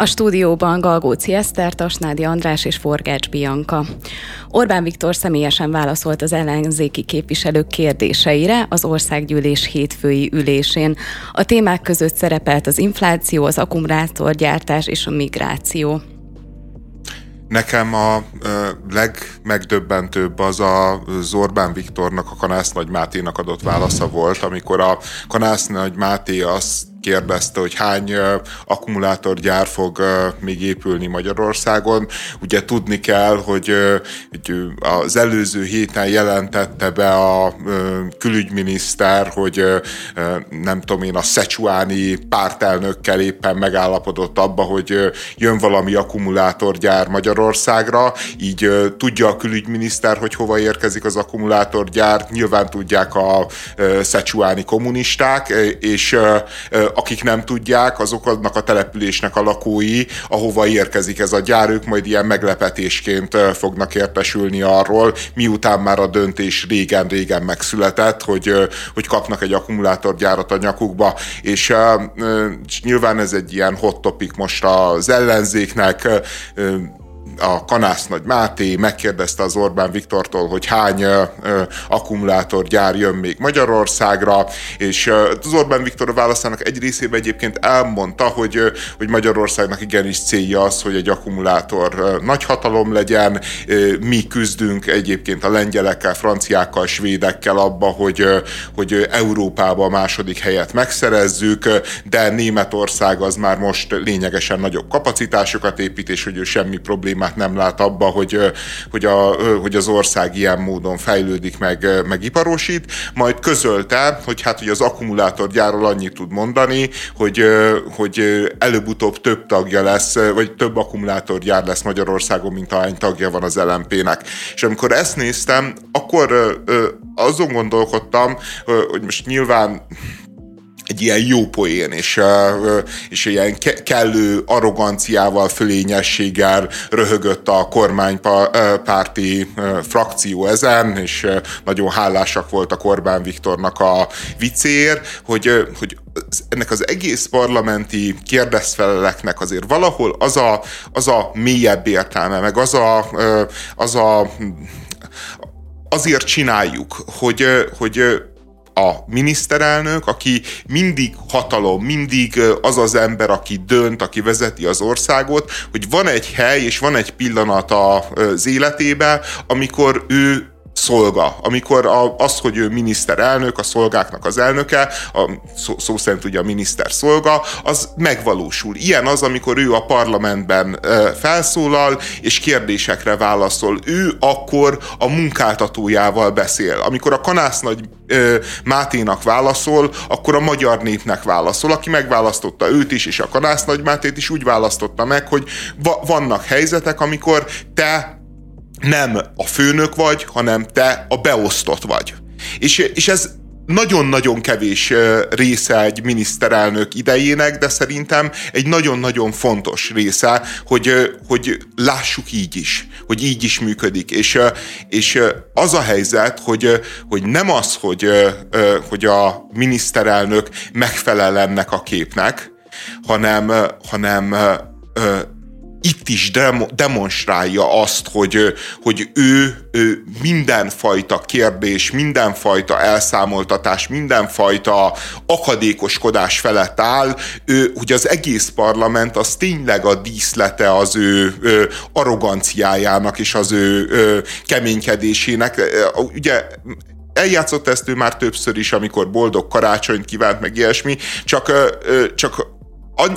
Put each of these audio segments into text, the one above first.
A stúdióban Galgóci Eszter, Tasnádi András és Forgács Bianka. Orbán Viktor személyesen válaszolt az ellenzéki képviselők kérdéseire az országgyűlés hétfői ülésén. A témák között szerepelt az infláció, az akkumulátorgyártás és a migráció. Nekem a legmegdöbbentőbb az a Zorbán Viktornak, a Kanász Nagy Máténak adott válasza volt, amikor a Kanász Nagy Máté azt kérdezte, hogy hány akkumulátorgyár fog még épülni Magyarországon. Ugye tudni kell, hogy, az előző héten jelentette be a külügyminiszter, hogy nem tudom én, a szecsuáni pártelnökkel éppen megállapodott abba, hogy jön valami akkumulátorgyár Magyarországra, így tudja a külügyminiszter, hogy hova érkezik az akkumulátorgyár, nyilván tudják a szecsuáni kommunisták, és akik nem tudják, azok annak a településnek a lakói, ahova érkezik ez a gyár, ők majd ilyen meglepetésként fognak értesülni arról, miután már a döntés régen-régen megszületett, hogy, hogy kapnak egy akkumulátorgyárat a nyakukba, és, és nyilván ez egy ilyen hot topic most az ellenzéknek, a Kanász Nagy Máté megkérdezte az Orbán Viktortól, hogy hány akkumulátorgyár jön még Magyarországra, és az Orbán Viktor a válaszának egy részében egyébként elmondta, hogy, hogy Magyarországnak igenis célja az, hogy egy akkumulátor ö, nagy hatalom legyen, mi küzdünk egyébként a lengyelekkel, franciákkal, svédekkel abba, hogy, hogy Európába a második helyet megszerezzük, de Németország az már most lényegesen nagyobb kapacitásokat épít, és hogy ő semmi problémát problémát nem lát abba, hogy, hogy, a, hogy az ország ilyen módon fejlődik, meg, meg iparosít, majd közölte, hogy hát hogy az akkumulátorgyárról annyit tud mondani, hogy, hogy előbb-utóbb több tagja lesz, vagy több akkumulátorgyár lesz Magyarországon, mint ahány tagja van az LMP-nek. És amikor ezt néztem, akkor azon gondolkodtam, hogy most nyilván egy ilyen jó poén, és, és ilyen kellő arroganciával, fölényességgel röhögött a kormánypárti frakció ezen, és nagyon hálásak voltak Orbán Viktornak a viccéért, hogy, hogy ennek az egész parlamenti kérdezfeleleknek azért valahol az a, az a mélyebb értelme, meg az a, az a azért csináljuk, hogy, hogy a miniszterelnök, aki mindig hatalom, mindig az az ember, aki dönt, aki vezeti az országot, hogy van egy hely és van egy pillanat az életében, amikor ő szolga. Amikor a, az, hogy ő miniszterelnök, a szolgáknak az elnöke, a, szó, szó szerint ugye a miniszter szolga, az megvalósul. Ilyen az, amikor ő a parlamentben felszólal, és kérdésekre válaszol. Ő akkor a munkáltatójával beszél. Amikor a Kanász nagy Máténak válaszol, akkor a magyar népnek válaszol, aki megválasztotta őt is, és a Kanász nagy Mátét is úgy választotta meg, hogy va- vannak helyzetek, amikor te nem a főnök vagy, hanem te a beosztott vagy. És, és ez nagyon-nagyon kevés része egy miniszterelnök idejének, de szerintem egy nagyon-nagyon fontos része, hogy, hogy lássuk így is, hogy így is működik. És, és az a helyzet, hogy, hogy nem az, hogy, hogy a miniszterelnök megfelel ennek a képnek, hanem, hanem itt is demonstrálja azt, hogy, hogy ő, ő mindenfajta kérdés, mindenfajta elszámoltatás, mindenfajta akadékoskodás felett áll, ő, hogy az egész parlament az tényleg a díszlete az ő, ő arroganciájának és az ő, ő keménykedésének. Ugye eljátszott ezt ő már többször is, amikor boldog karácsonyt kívánt, meg ilyesmi, csak, csak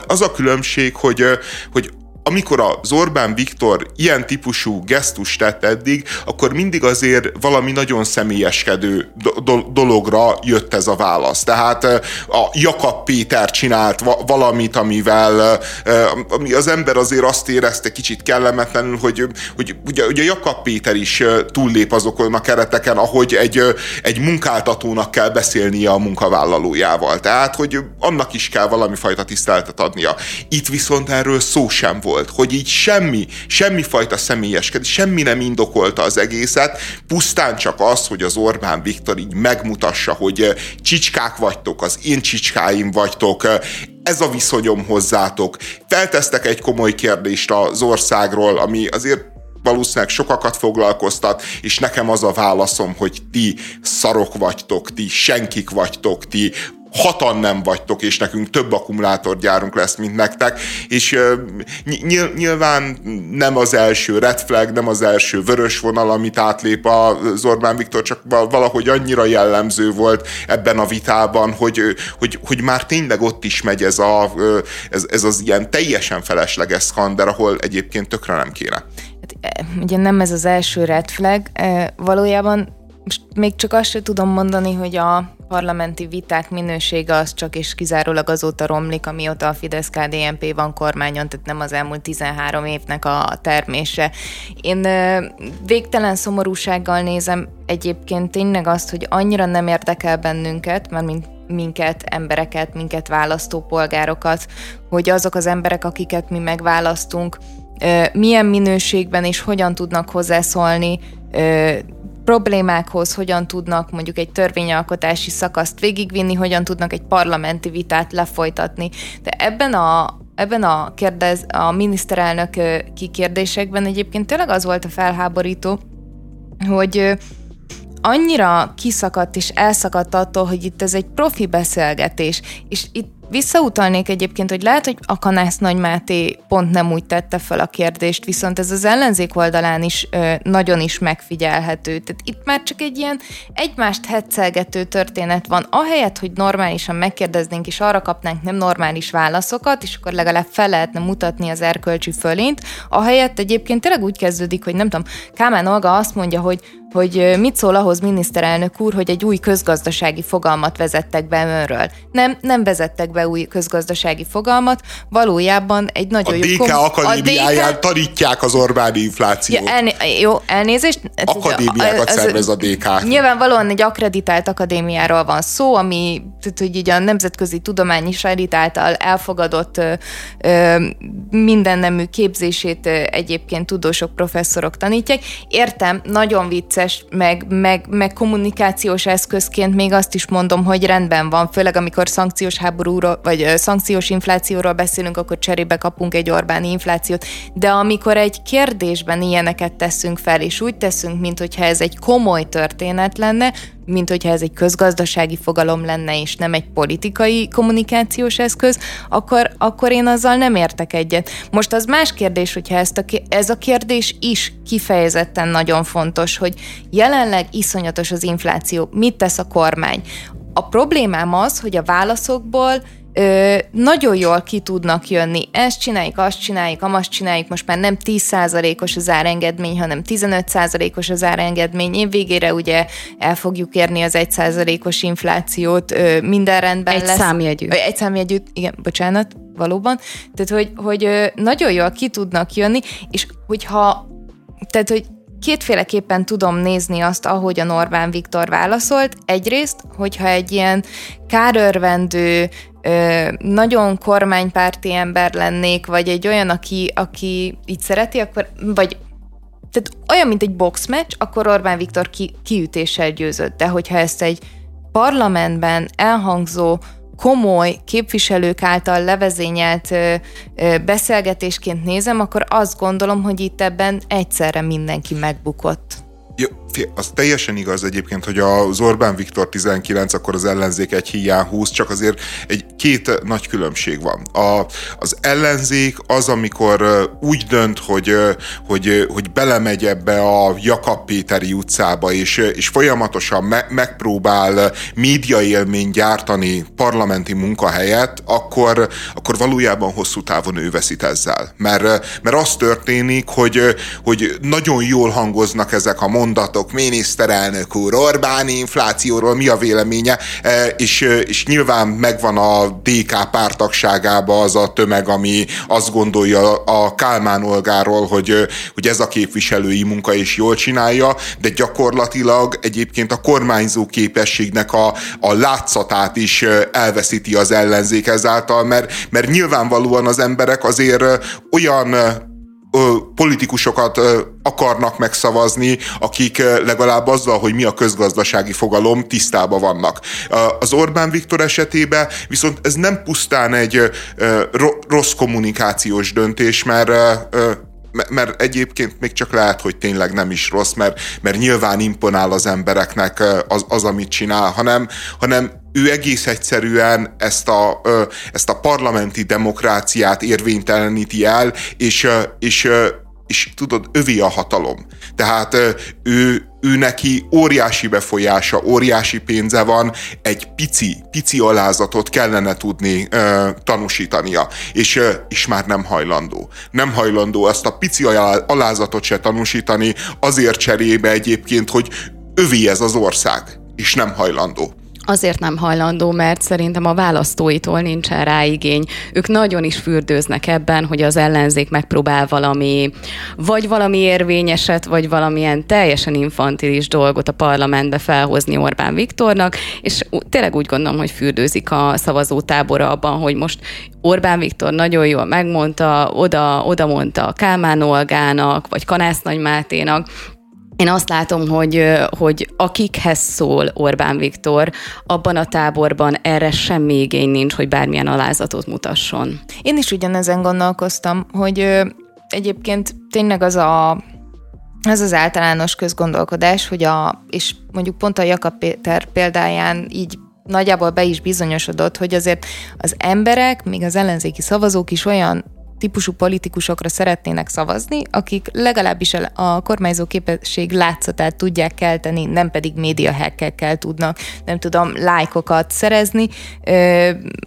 az a különbség, hogy, hogy amikor az Orbán Viktor ilyen típusú gesztus tett eddig, akkor mindig azért valami nagyon személyeskedő do- dologra jött ez a válasz. Tehát a Jakab Péter csinált valamit, amivel ami az ember azért azt érezte kicsit kellemetlenül, hogy, hogy ugye, ugye Jakab Péter is túllép azokon a kereteken, ahogy egy, egy munkáltatónak kell beszélnie a munkavállalójával. Tehát, hogy annak is kell valami fajta tiszteletet adnia. Itt viszont erről szó sem volt volt, hogy így semmi, semmi fajta személyeskedés, semmi nem indokolta az egészet, pusztán csak az, hogy az Orbán Viktor így megmutassa, hogy csicskák vagytok, az én csicskáim vagytok, ez a viszonyom hozzátok. Feltesztek egy komoly kérdést az országról, ami azért valószínűleg sokakat foglalkoztat, és nekem az a válaszom, hogy ti szarok vagytok, ti senkik vagytok, ti hatan nem vagytok, és nekünk több akkumulátorgyárunk lesz, mint nektek, és uh, nyilván nem az első red flag, nem az első vörös vonal, amit átlép az Orbán Viktor, csak valahogy annyira jellemző volt ebben a vitában, hogy, hogy, hogy már tényleg ott is megy ez, a, ez, ez az ilyen teljesen felesleges szkander, ahol egyébként tökre nem kéne. Hát, e, ugye nem ez az első red flag, e, valójában most még csak azt sem tudom mondani, hogy a parlamenti viták minősége az csak és kizárólag azóta romlik, amióta a Fidesz-KDNP van kormányon, tehát nem az elmúlt 13 évnek a termése. Én végtelen szomorúsággal nézem egyébként tényleg azt, hogy annyira nem érdekel bennünket, mert mint minket, embereket, minket választópolgárokat, hogy azok az emberek, akiket mi megválasztunk, milyen minőségben és hogyan tudnak hozzászólni problémákhoz hogyan tudnak mondjuk egy törvényalkotási szakaszt végigvinni, hogyan tudnak egy parlamenti vitát lefolytatni. De ebben a, ebben a, kérdez, a miniszterelnök kikérdésekben egyébként tényleg az volt a felháborító, hogy annyira kiszakadt és elszakadt attól, hogy itt ez egy profi beszélgetés, és itt Visszautalnék egyébként, hogy lehet, hogy a Kanász Nagy Máté pont nem úgy tette fel a kérdést, viszont ez az ellenzék oldalán is ö, nagyon is megfigyelhető. Tehát itt már csak egy ilyen egymást hetszelgető történet van. Ahelyett, hogy normálisan megkérdeznénk, és arra kapnánk nem normális válaszokat, és akkor legalább fel lehetne mutatni az erkölcsi fölént, ahelyett egyébként tényleg úgy kezdődik, hogy nem tudom, Kámán Olga azt mondja, hogy hogy mit szól ahhoz miniszterelnök úr, hogy egy új közgazdasági fogalmat vezettek be önről. Nem, nem vezettek be új közgazdasági fogalmat, valójában egy nagyon a jó... DK kom- akadémiáján a DK... tanítják az Orbáni inflációt. Ja, elné- jó, elnézést. Akadémiákat az, szervez a DK. Nyilvánvalóan egy akreditált akadémiáról van szó, ami tehát, hogy így a nemzetközi tudományi sajrit által elfogadott ö, ö, mindennemű képzését ö, egyébként tudósok, professzorok tanítják. Értem, nagyon vicces vicces, meg, meg, meg kommunikációs eszközként még azt is mondom, hogy rendben van, főleg amikor szankciós háborúról, vagy szankciós inflációról beszélünk, akkor cserébe kapunk egy Orbáni inflációt, de amikor egy kérdésben ilyeneket teszünk fel, és úgy teszünk, mintha ez egy komoly történet lenne, mint hogyha ez egy közgazdasági fogalom lenne, és nem egy politikai kommunikációs eszköz, akkor, akkor én azzal nem értek egyet. Most az más kérdés, hogyha ezt a, ez a kérdés is kifejezetten nagyon fontos, hogy jelenleg iszonyatos az infláció, mit tesz a kormány? A problémám az, hogy a válaszokból ö, nagyon jól ki tudnak jönni. Ezt csináljuk, azt csináljuk, amazt csináljuk, most már nem 10%-os az árengedmény, hanem 15%-os az árengedmény. Év végére ugye el fogjuk érni az 1%-os inflációt, ö, minden rendben egy lesz. Számjegyű. Egy számjegyű. igen, bocsánat, valóban. Tehát, hogy, hogy ö, nagyon jól ki tudnak jönni, és hogyha tehát, hogy kétféleképpen tudom nézni azt, ahogy a Orbán Viktor válaszolt. Egyrészt, hogyha egy ilyen kárörvendő, nagyon kormánypárti ember lennék, vagy egy olyan, aki, aki így szereti, akkor, vagy tehát olyan, mint egy boxmeccs, akkor Orbán Viktor ki, kiütéssel győzött. De hogyha ezt egy parlamentben elhangzó komoly képviselők által levezényelt ö, ö, beszélgetésként nézem, akkor azt gondolom, hogy itt ebben egyszerre mindenki megbukott. Ja, az teljesen igaz egyébként, hogy az Orbán Viktor 19, akkor az ellenzék egy hiány 20, csak azért egy két nagy különbség van. A, az ellenzék az, amikor úgy dönt, hogy, hogy, hogy belemegy ebbe a Jakab Péteri utcába, és, és folyamatosan me, megpróbál médiaélmény gyártani parlamenti munkahelyet, akkor, akkor valójában hosszú távon ő veszít ezzel. Mert, mert az történik, hogy, hogy nagyon jól hangoznak ezek a mondatok, miniszterelnök úr, Orbáni inflációról mi a véleménye, és, és nyilván megvan a DK pártagságába az a tömeg, ami azt gondolja a Kálmán Olgáról, hogy, hogy ez a képviselői munka is jól csinálja, de gyakorlatilag egyébként a kormányzó képességnek a, a látszatát is elveszíti az ellenzék ezáltal, mert, mert nyilvánvalóan az emberek azért olyan politikusokat akarnak megszavazni, akik legalább azzal, hogy mi a közgazdasági fogalom, tisztában vannak. Az Orbán Viktor esetében viszont ez nem pusztán egy rossz kommunikációs döntés, mert mert egyébként még csak lehet, hogy tényleg nem is rossz, mert, mert nyilván imponál az embereknek az, az amit csinál, hanem, hanem ő egész egyszerűen ezt a, ezt a parlamenti demokráciát érvényteleníti el, és, és és tudod, övé a hatalom. Tehát ő, ő neki óriási befolyása, óriási pénze van, egy pici, pici alázatot kellene tudni ö, tanúsítania, és, ö, és már nem hajlandó. Nem hajlandó ezt a pici alázatot se tanúsítani, azért cserébe egyébként, hogy övé ez az ország, és nem hajlandó. Azért nem hajlandó, mert szerintem a választóitól nincsen rá igény. Ők nagyon is fürdőznek ebben, hogy az ellenzék megpróbál valami, vagy valami érvényeset, vagy valamilyen teljesen infantilis dolgot a parlamentbe felhozni Orbán Viktornak, és tényleg úgy gondolom, hogy fürdőzik a szavazótábora abban, hogy most Orbán Viktor nagyon jól megmondta, oda, oda mondta Kálmán Olgának, vagy Kanász Nagymáténak, én azt látom, hogy, hogy akikhez szól Orbán Viktor, abban a táborban erre semmi igény nincs, hogy bármilyen alázatot mutasson. Én is ugyanezen gondolkoztam, hogy egyébként tényleg az a ez az általános közgondolkodás, hogy a, és mondjuk pont a Jakab Péter példáján így nagyjából be is bizonyosodott, hogy azért az emberek, még az ellenzéki szavazók is olyan típusú politikusokra szeretnének szavazni, akik legalábbis a kormányzó képesség látszatát tudják kelteni, nem pedig médiahekkekkel tudnak, nem tudom, lájkokat szerezni.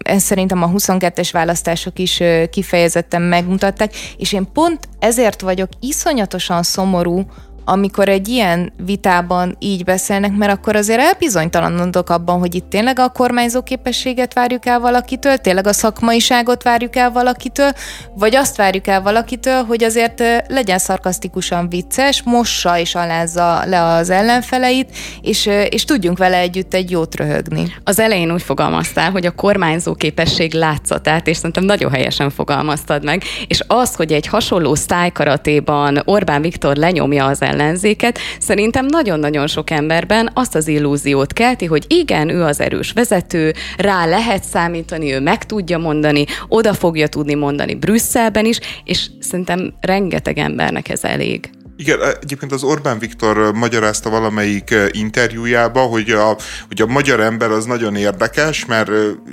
Ez szerintem a 22-es választások is kifejezetten megmutatták, és én pont ezért vagyok iszonyatosan szomorú, amikor egy ilyen vitában így beszélnek, mert akkor azért elbizonytalanodok abban, hogy itt tényleg a kormányzó képességet várjuk el valakitől, tényleg a szakmaiságot várjuk el valakitől, vagy azt várjuk el valakitől, hogy azért legyen szarkasztikusan vicces, mossa és alázza le az ellenfeleit, és, és tudjunk vele együtt egy jót röhögni. Az elején úgy fogalmaztál, hogy a kormányzó képesség látszatát, és szerintem nagyon helyesen fogalmaztad meg, és az, hogy egy hasonló sztájkaratéban Orbán Viktor lenyomja az ellen ellenzéket, szerintem nagyon-nagyon sok emberben azt az illúziót kelti, hogy igen, ő az erős vezető, rá lehet számítani, ő meg tudja mondani, oda fogja tudni mondani Brüsszelben is, és szerintem rengeteg embernek ez elég. Igen, egyébként az Orbán Viktor magyarázta valamelyik interjújába, hogy a, hogy a magyar ember az nagyon érdekes, mert,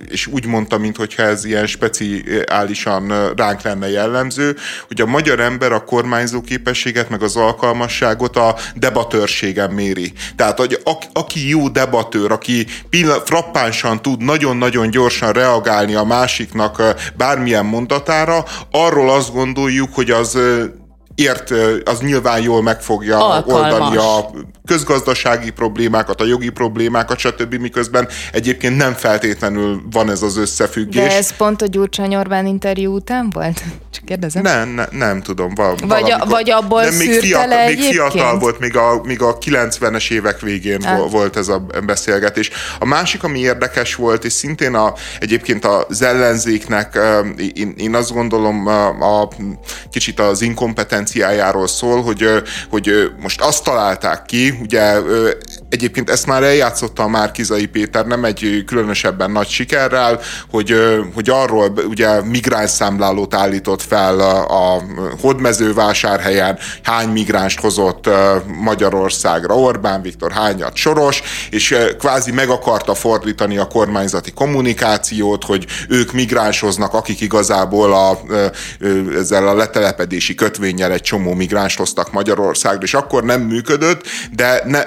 és úgy mondta, mintha ez ilyen speciálisan ránk lenne jellemző, hogy a magyar ember a kormányzó képességet, meg az alkalmasságot a debatőrségen méri. Tehát, hogy aki jó debatőr, aki pillan- frappánsan tud nagyon-nagyon gyorsan reagálni a másiknak bármilyen mondatára, arról azt gondoljuk, hogy az ért, az nyilván jól meg fogja Alkalmas. oldani a közgazdasági problémákat, a jogi problémákat, stb. miközben egyébként nem feltétlenül van ez az összefüggés. De ez pont a Gyurcsány Orbán interjú után volt? Csak kérdezem. Nem, ne, nem tudom. Val, vagy, a, vagy abból nem, még fiatal, még fiatal volt, még a, még a 90-es évek végén hát. volt ez a beszélgetés. A másik, ami érdekes volt, és szintén a, egyébként az ellenzéknek, én, én azt gondolom, a, a kicsit az inkompetenciájáról szól, hogy, hogy most azt találták ki, ugye egyébként ezt már eljátszotta a Márkizai Péter, nem egy különösebben nagy sikerrel, hogy, hogy arról ugye migránsszámlálót állított fel a, a Hodmezővásárhelyen, hány migránst hozott Magyarországra Orbán Viktor, hányat Soros, és kvázi meg akarta fordítani a kormányzati kommunikációt, hogy ők migránsoznak, akik igazából a, ezzel a letelepedési kötvényel egy csomó migránst hoztak Magyarországra, és akkor nem működött, de, ne,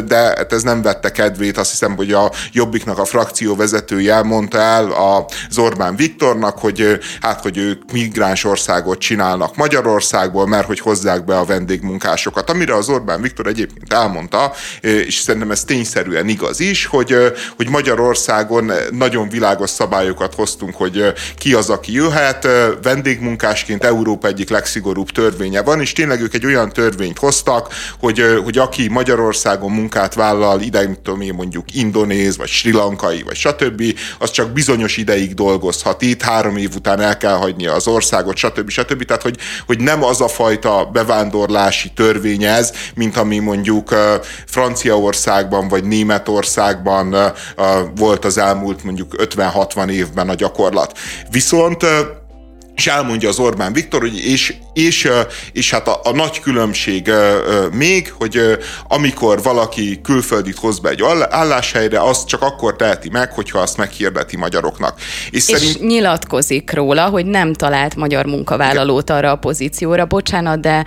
de hát ez nem vette kedvét, azt hiszem, hogy a Jobbiknak a frakció vezetője mondta el az Orbán Viktornak, hogy hát, hogy ők migráns országot csinálnak Magyarországból, mert hogy hozzák be a vendégmunkásokat. Amire az Orbán Viktor egyébként elmondta, és szerintem ez tényszerűen igaz is, hogy, hogy Magyarországon nagyon világos szabályokat hoztunk, hogy ki az, aki jöhet, vendégmunkásként Európa egyik legszigorúbb törvénye van, és tényleg ők egy olyan törvényt hoztak, hogy, hogy aki Magyarországon munkát vállal, ide, nem tudom én, mondjuk indonéz, vagy sri lankai, vagy stb., az csak bizonyos ideig dolgozhat itt, három év után el kell hagynia az országot, stb. stb. Tehát, hogy, hogy nem az a fajta bevándorlási törvény ez, mint ami mondjuk Franciaországban, vagy Németországban volt az elmúlt mondjuk 50-60 évben a gyakorlat. Viszont és elmondja az Orbán Viktor, hogy és, és, és hát a, a nagy különbség még, hogy amikor valaki külföldit hoz be egy álláshelyre, azt csak akkor teheti meg, hogyha azt meghirdeti magyaroknak. És, és szerint... nyilatkozik róla, hogy nem talált magyar munkavállalót arra a pozícióra. Bocsánat, de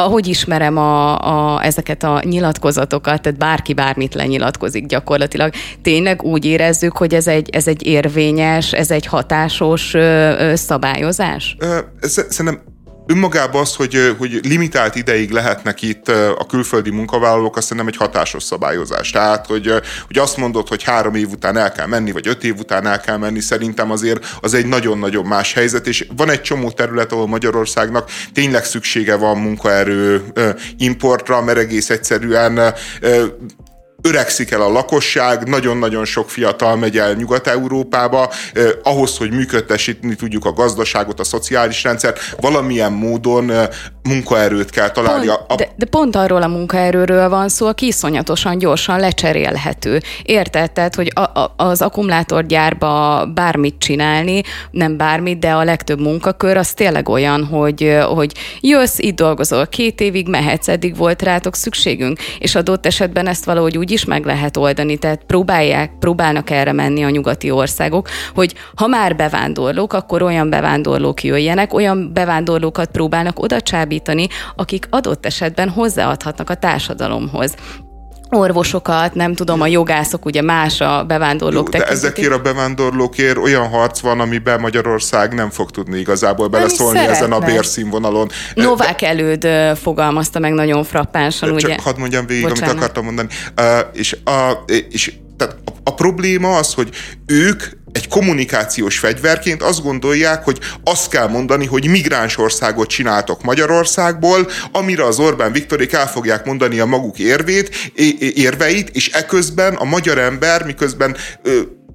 ahogy ismerem a, a, ezeket a nyilatkozatokat, tehát bárki bármit lenyilatkozik gyakorlatilag, tényleg úgy érezzük, hogy ez egy, ez egy érvényes, ez egy hatásos ö, ö, szabályozás? Ö, szerintem önmagában az, hogy, hogy limitált ideig lehetnek itt a külföldi munkavállalók, azt nem egy hatásos szabályozás. Tehát, hogy, hogy azt mondod, hogy három év után el kell menni, vagy öt év után el kell menni, szerintem azért az egy nagyon-nagyon más helyzet, és van egy csomó terület, ahol Magyarországnak tényleg szüksége van munkaerő importra, mert egész egyszerűen öregszik el a lakosság, nagyon-nagyon sok fiatal megy el Nyugat-Európába, eh, ahhoz, hogy működtesíteni tudjuk a gazdaságot, a szociális rendszert, valamilyen módon eh, munkaerőt kell találni. Pont, a... de, de pont arról a munkaerőről van szó, aki iszonyatosan gyorsan lecserélhető. Érted? Tehát, hogy a, a, az akkumulátorgyárba bármit csinálni, nem bármit, de a legtöbb munkakör az tényleg olyan, hogy, hogy jössz, itt dolgozol két évig, mehetsz, eddig volt rátok szükségünk, és adott esetben ezt valahogy úgy is meg lehet oldani, tehát próbálják, próbálnak erre menni a nyugati országok, hogy ha már bevándorlók, akkor olyan bevándorlók jöjjenek, olyan bevándorlókat próbálnak oda csábítani, akik adott esetben hozzáadhatnak a társadalomhoz orvosokat, nem tudom, a jogászok, ugye más a bevándorlók Jó, De ezekért a bevándorlókért olyan harc van, amiben Magyarország nem fog tudni igazából beleszólni ezen a bérszínvonalon. Novák de, előd fogalmazta meg nagyon frappánsan, csak ugye? hadd mondjam végig, Bocsánat. amit akartam mondani. Uh, és a, és tehát a, a probléma az, hogy ők egy kommunikációs fegyverként azt gondolják, hogy azt kell mondani, hogy migráns országot csináltok Magyarországból, amire az Orbán Viktorék el fogják mondani a maguk érvét, érveit, és eközben a magyar ember, miközben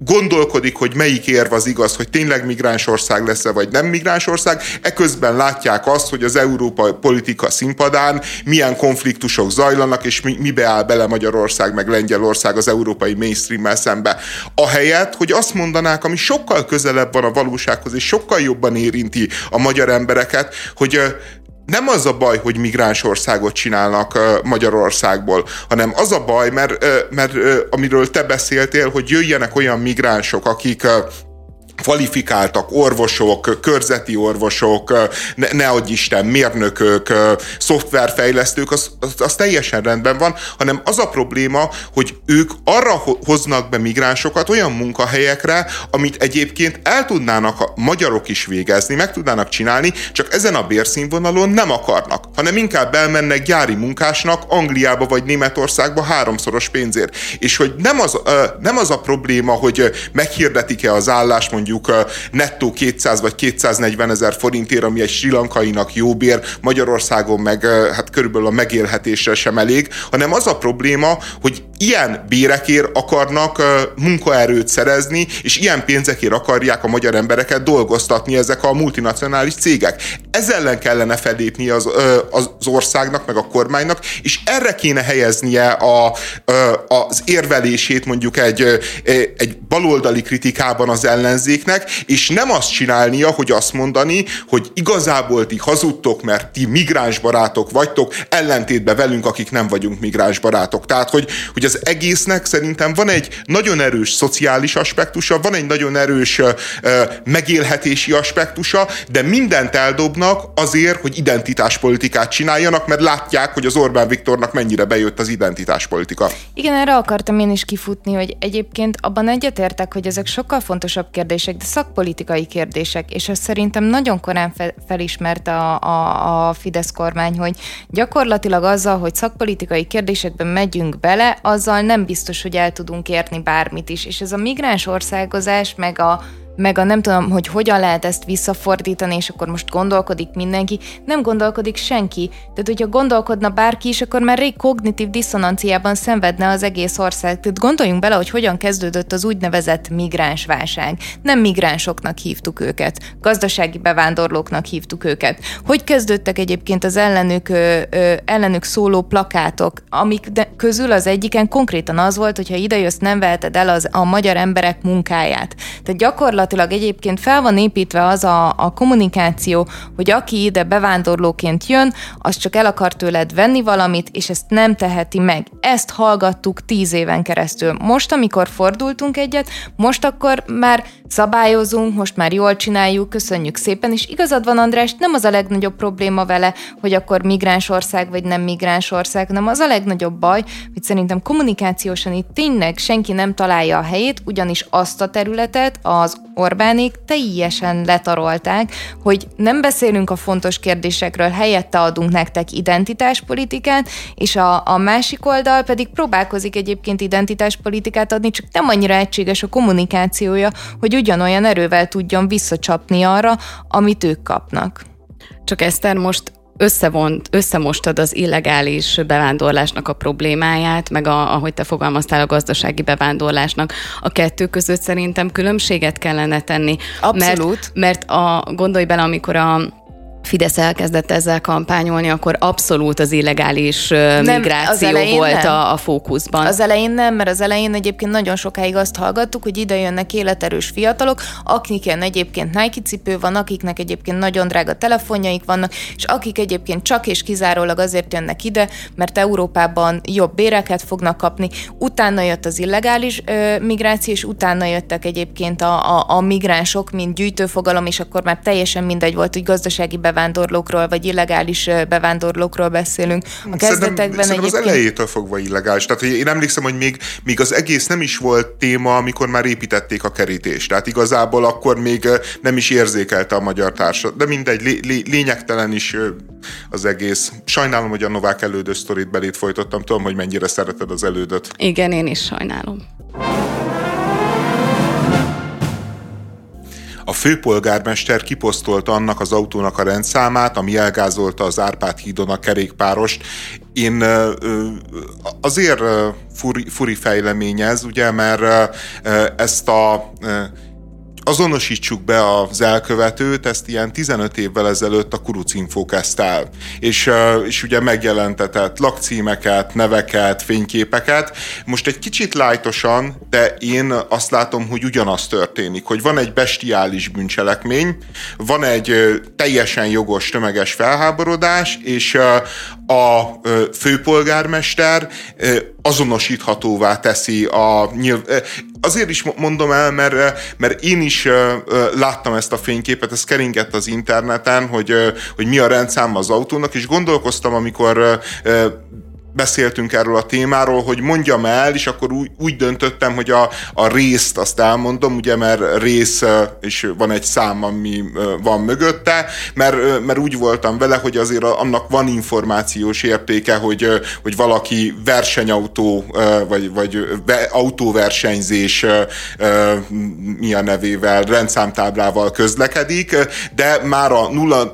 gondolkodik, hogy melyik érv az igaz, hogy tényleg migráns ország lesz-e, vagy nem migráns ország, eközben látják azt, hogy az Európa politika színpadán milyen konfliktusok zajlanak, és mi, mibe áll bele Magyarország, meg Lengyelország az európai mainstream szembe. Ahelyett, hogy azt mondanák, ami sokkal közelebb van a valósághoz, és sokkal jobban érinti a magyar embereket, hogy nem az a baj, hogy migráns országot csinálnak Magyarországból, hanem az a baj, mert, mert amiről te beszéltél, hogy jöjjenek olyan migránsok, akik kvalifikáltak orvosok, körzeti orvosok, ne, ne adj Isten, mérnökök, szoftverfejlesztők, az, az, az teljesen rendben van, hanem az a probléma, hogy ők arra hoznak be migránsokat olyan munkahelyekre, amit egyébként el tudnának a magyarok is végezni, meg tudnának csinálni, csak ezen a bérszínvonalon nem akarnak, hanem inkább elmennek gyári munkásnak Angliába vagy Németországba háromszoros pénzért. És hogy nem az, nem az a probléma, hogy meghirdetik-e az állást mondjuk nettó 200 vagy 240 ezer forintért, ami egy sri lankainak jó bér, Magyarországon meg hát körülbelül a megélhetésre sem elég, hanem az a probléma, hogy ilyen bérekért akarnak munkaerőt szerezni, és ilyen pénzekért akarják a magyar embereket dolgoztatni ezek a multinacionális cégek. Ez ellen kellene felépni az, az országnak, meg a kormánynak, és erre kéne helyeznie a, az érvelését mondjuk egy, egy baloldali kritikában az ellenzéknek, és nem azt csinálnia, hogy azt mondani, hogy igazából ti hazudtok, mert ti migráns barátok vagytok, ellentétben velünk, akik nem vagyunk migráns barátok. Tehát, hogy, hogy az egésznek szerintem van egy nagyon erős szociális aspektusa, van egy nagyon erős megélhetési aspektusa, de mindent eldobnak azért, hogy identitáspolitikát csináljanak, mert látják, hogy az Orbán Viktornak mennyire bejött az identitáspolitika. Igen, erre akartam én is kifutni, hogy egyébként abban egyetértek, hogy ezek sokkal fontosabb kérdések, de szakpolitikai kérdések, és ez szerintem nagyon korán felismerte a, a, a Fidesz kormány, hogy gyakorlatilag azzal, hogy szakpolitikai kérdésekben megyünk bele, azzal nem biztos, hogy el tudunk érni bármit is. És ez a migráns országozás, meg a meg a nem tudom, hogy hogyan lehet ezt visszafordítani, és akkor most gondolkodik mindenki, nem gondolkodik senki. Tehát, hogyha gondolkodna bárki is, akkor már rég kognitív diszonanciában szenvedne az egész ország. Tehát gondoljunk bele, hogy hogyan kezdődött az úgynevezett migránsválság. Nem migránsoknak hívtuk őket, gazdasági bevándorlóknak hívtuk őket. Hogy kezdődtek egyébként az ellenük, ö, ö, ellenük szóló plakátok, amik de közül az egyiken konkrétan az volt, hogyha idejössz, nem veheted el az, a magyar emberek munkáját. Tehát gyakorlatilag egyébként fel van építve az a, a kommunikáció, hogy aki ide bevándorlóként jön, az csak el akar tőled venni valamit, és ezt nem teheti meg. Ezt hallgattuk tíz éven keresztül. Most, amikor fordultunk egyet, most akkor már szabályozunk, most már jól csináljuk, köszönjük szépen, és igazad van András, nem az a legnagyobb probléma vele, hogy akkor migráns ország vagy nem migráns ország, hanem az a legnagyobb baj, hogy szerintem kommunikációsan itt tényleg senki nem találja a helyét, ugyanis azt a területet az Orbánék teljesen letarolták, hogy nem beszélünk a fontos kérdésekről, helyette adunk nektek identitáspolitikát, és a, a másik oldal pedig próbálkozik egyébként identitáspolitikát adni, csak nem annyira egységes a kommunikációja, hogy ugyanolyan erővel tudjon visszacsapni arra, amit ők kapnak. Csak Eszter, most összevont, összemostad az illegális bevándorlásnak a problémáját, meg a, ahogy te fogalmaztál, a gazdasági bevándorlásnak. A kettő között szerintem különbséget kellene tenni. Abszolút. Mert, mert a, gondolj bele, amikor a Fidesz elkezdett ezzel kampányolni, akkor abszolút az illegális nem, migráció az volt a, a fókuszban. Az elején nem, mert az elején egyébként nagyon sokáig azt hallgattuk, hogy ide jönnek életerős fiatalok, akiknek egyébként Nike cipő van, akiknek egyébként nagyon drága telefonjaik vannak, és akik egyébként csak és kizárólag azért jönnek ide, mert Európában jobb béreket fognak kapni. Utána jött az illegális ö, migráció, és utána jöttek egyébként a, a, a migránsok, mint gyűjtőfogalom, és akkor már teljesen mindegy volt, hogy gazdasági be bevándorlókról, vagy illegális bevándorlókról beszélünk. A kezdetekben egyébként... az elejétől fogva illegális. Tehát én emlékszem, hogy még, még az egész nem is volt téma, amikor már építették a kerítést. Tehát igazából akkor még nem is érzékelte a magyar társadalom. De mindegy, lé, lé, lényegtelen is az egész. Sajnálom, hogy a Novák elődös sztorit belét folytottam. Tudom, hogy mennyire szereted az elődöt. Igen, én is sajnálom. A főpolgármester kiposztolta annak az autónak a rendszámát, ami elgázolta az Árpád hídon a kerékpárost. Én azért furi, furi fejlemény ez, ugye, mert ezt a azonosítsuk be az elkövetőt, ezt ilyen 15 évvel ezelőtt a Kurucinfo kezdte el. És, és ugye megjelentetett lakcímeket, neveket, fényképeket. Most egy kicsit lájtosan, de én azt látom, hogy ugyanaz történik, hogy van egy bestiális bűncselekmény, van egy teljesen jogos tömeges felháborodás, és a főpolgármester azonosíthatóvá teszi a. Azért is mondom el, mert, mert én is láttam ezt a fényképet, ez keringett az interneten, hogy, hogy mi a rendszám az autónak, és gondolkoztam, amikor beszéltünk erről a témáról, hogy mondjam el, és akkor úgy, úgy döntöttem, hogy a, a részt azt elmondom, ugye, mert rész, és van egy szám, ami van mögötte, mert, mert úgy voltam vele, hogy azért annak van információs értéke, hogy, hogy valaki versenyautó, vagy, vagy autóversenyzés mi a nevével, rendszámtáblával közlekedik, de már a nulla,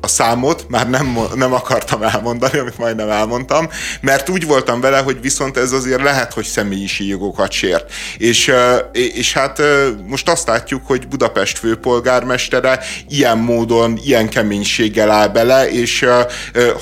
a számot már nem, nem akartam elmondani, amit majdnem elmondtam, mert úgy voltam vele, hogy viszont ez azért lehet, hogy személyiségi jogokat sért. És, és hát most azt látjuk, hogy Budapest főpolgármestere ilyen módon, ilyen keménységgel áll bele, és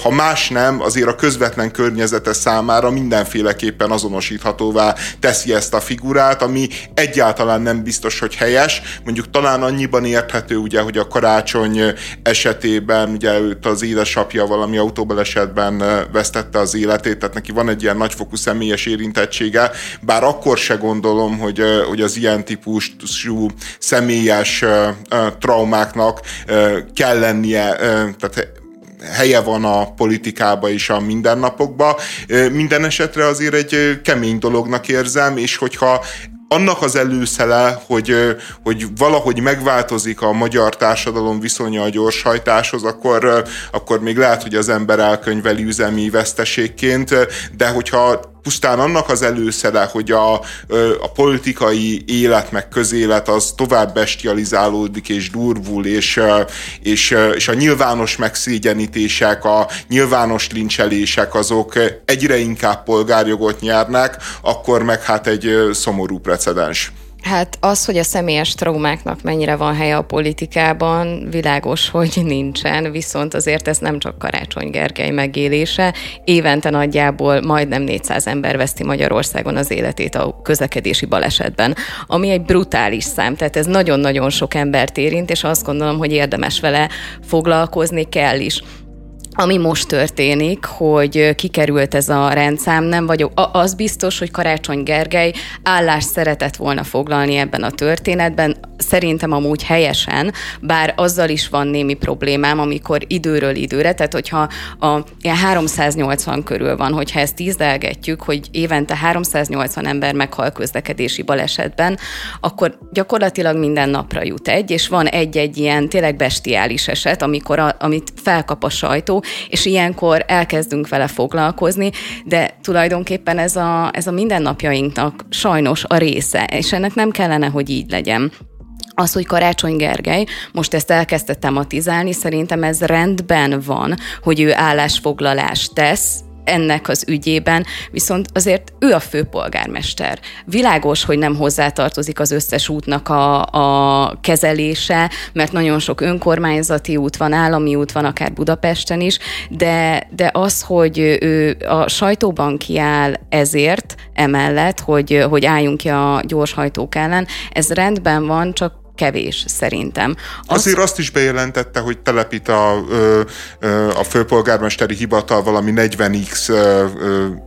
ha más nem, azért a közvetlen környezete számára mindenféleképpen azonosíthatóvá teszi ezt a figurát, ami egyáltalán nem biztos, hogy helyes. Mondjuk talán annyiban érthető, ugye, hogy a karácsony esetében, ugye őt az édesapja valami autóbalesetben vesztette az életét, életét, tehát neki van egy ilyen nagyfokú személyes érintettsége, bár akkor se gondolom, hogy, hogy az ilyen típusú személyes traumáknak kell lennie, tehát helye van a politikába és a mindennapokba. Minden esetre azért egy kemény dolognak érzem, és hogyha annak az előszele, hogy, hogy valahogy megváltozik a magyar társadalom viszonya a gyorshajtáshoz, akkor, akkor még lehet, hogy az ember elkönyveli üzemi veszteségként, de hogyha pusztán annak az előszere, hogy a, a politikai élet meg közélet az tovább bestializálódik és durvul, és, és, és a nyilvános megszégyenítések, a nyilvános lincselések azok egyre inkább polgárjogot nyernek, akkor meg hát egy szomorú precedens. Hát az, hogy a személyes traumáknak mennyire van helye a politikában, világos, hogy nincsen, viszont azért ez nem csak Karácsony Gergely megélése. Évente nagyjából majdnem 400 ember veszti Magyarországon az életét a közlekedési balesetben, ami egy brutális szám, tehát ez nagyon-nagyon sok embert érint, és azt gondolom, hogy érdemes vele foglalkozni kell is ami most történik, hogy kikerült ez a rendszám, nem vagyok, az biztos, hogy Karácsony Gergely állást szeretett volna foglalni ebben a történetben, szerintem amúgy helyesen, bár azzal is van némi problémám, amikor időről időre, tehát hogyha a ilyen 380 körül van, hogyha ezt tízdelgetjük, hogy évente 380 ember meghal közlekedési balesetben, akkor gyakorlatilag minden napra jut egy, és van egy-egy ilyen tényleg bestiális eset, amikor a, amit felkap a sajtó, és ilyenkor elkezdünk vele foglalkozni, de tulajdonképpen ez a, ez a mindennapjainknak sajnos a része, és ennek nem kellene, hogy így legyen. Az, hogy Karácsony Gergely most ezt elkezdte tematizálni, szerintem ez rendben van, hogy ő állásfoglalást tesz, ennek az ügyében, viszont azért ő a főpolgármester. Világos, hogy nem hozzátartozik az összes útnak a, a kezelése, mert nagyon sok önkormányzati út van, állami út van, akár Budapesten is, de, de az, hogy ő a sajtóban kiáll ezért, emellett, hogy, hogy álljunk ki a gyorshajtók ellen, ez rendben van, csak kevés szerintem. Az... Azért azt is bejelentette, hogy telepít a, a főpolgármesteri hivatal valami 40x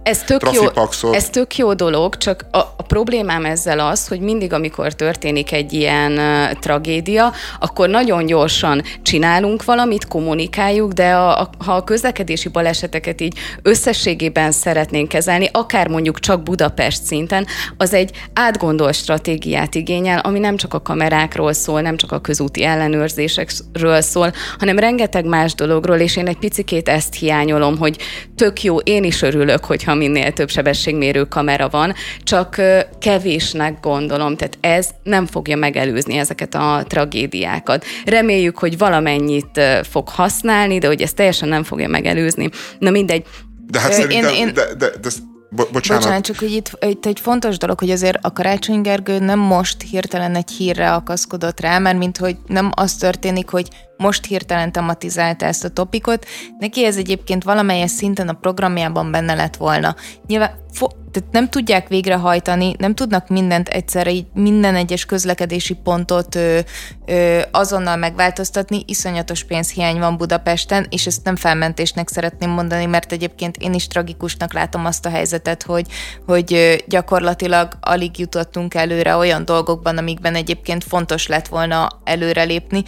ez tök, jó, ez tök jó dolog, csak a, a problémám ezzel az, hogy mindig, amikor történik egy ilyen tragédia, akkor nagyon gyorsan csinálunk valamit, kommunikáljuk, de a, a, ha a közlekedési baleseteket így összességében szeretnénk kezelni, akár mondjuk csak Budapest szinten, az egy átgondolt stratégiát igényel, ami nem csak a kamerákra utakról szól, nem csak a közúti ellenőrzésekről szól, hanem rengeteg más dologról, és én egy picikét ezt hiányolom, hogy tök jó, én is örülök, hogyha minél több sebességmérő kamera van, csak kevésnek gondolom, tehát ez nem fogja megelőzni ezeket a tragédiákat. Reméljük, hogy valamennyit fog használni, de hogy ez teljesen nem fogja megelőzni. Na mindegy, de hát szerintem, én, én... De, de, de, Bo- bocsánat. bocsánat, csak hogy itt, itt egy fontos dolog, hogy azért a Karácsony Gergő nem most hirtelen egy hírre akaszkodott rá, mert mint hogy nem az történik, hogy most hirtelen tematizálta ezt a topikot. Neki ez egyébként valamelyes szinten a programjában benne lett volna. Nyilván fo- tehát nem tudják végrehajtani, nem tudnak mindent egyszerre, így minden egyes közlekedési pontot ö, ö, azonnal megváltoztatni. Iszonyatos pénzhiány van Budapesten, és ezt nem felmentésnek szeretném mondani, mert egyébként én is tragikusnak látom azt a helyzetet, hogy, hogy gyakorlatilag alig jutottunk előre olyan dolgokban, amikben egyébként fontos lett volna előrelépni.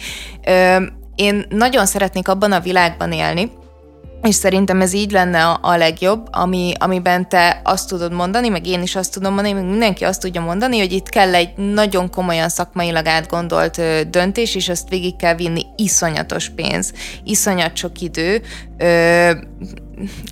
Ö, én nagyon szeretnék abban a világban élni, és szerintem ez így lenne a, a legjobb, ami, amiben te azt tudod mondani, meg én is azt tudom mondani, meg mindenki azt tudja mondani, hogy itt kell egy nagyon komolyan szakmailag átgondolt ö, döntés, és azt végig kell vinni iszonyatos pénz, iszonyat sok idő, ö,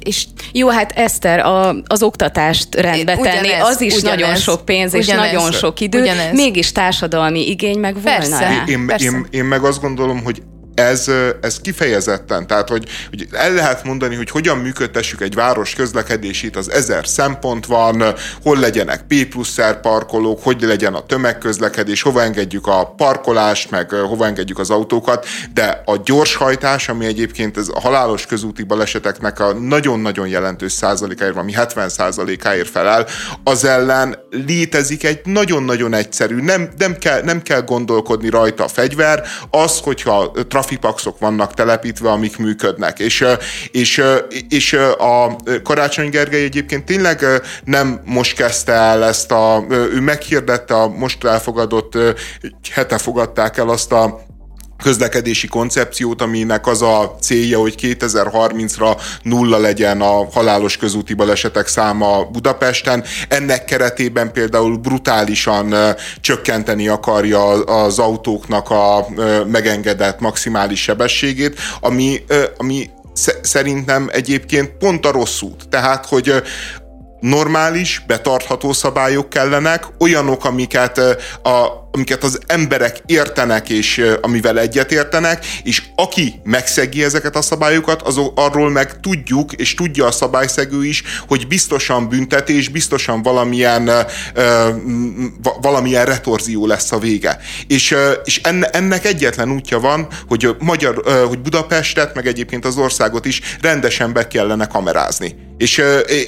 és jó, hát Eszter, a, az oktatást rendbe ugyanez, tenni, az is ugyanez, nagyon sok pénz és ugyanez, nagyon sok idő, ugyanez. mégis társadalmi igény meg volna persze, rá. Én, persze. Én, én meg azt gondolom, hogy ez, ez kifejezetten, tehát hogy, hogy el lehet mondani, hogy hogyan működtessük egy város közlekedését, az ezer szempont van, hol legyenek P plusz parkolók, hogy legyen a tömegközlekedés, hova engedjük a parkolást, meg hova engedjük az autókat, de a gyorshajtás, ami egyébként ez a halálos közúti baleseteknek a nagyon-nagyon jelentős százalékáért, ami 70 százalékáért felel, az ellen létezik egy nagyon-nagyon egyszerű, nem, nem, kell, nem kell gondolkodni rajta a fegyver, az, hogyha trafik trafipaxok vannak telepítve, amik működnek. És, és, és a Karácsony Gergely egyébként tényleg nem most kezdte el ezt a, ő meghirdette a most elfogadott, hete fogadták el azt a közlekedési koncepciót, aminek az a célja, hogy 2030-ra nulla legyen a halálos közúti balesetek száma Budapesten. Ennek keretében például brutálisan csökkenteni akarja az autóknak a megengedett maximális sebességét, ami, ami szerintem egyébként pont a rossz út. Tehát, hogy normális, betartható szabályok kellenek, olyanok, amiket, a, amiket az emberek értenek, és amivel egyetértenek, és aki megszegi ezeket a szabályokat, az arról meg tudjuk, és tudja a szabályszegő is, hogy biztosan büntetés, biztosan valamilyen, valamilyen retorzió lesz a vége. És, és ennek egyetlen útja van, hogy, Magyar, hogy Budapestet, meg egyébként az országot is rendesen be kellene kamerázni és,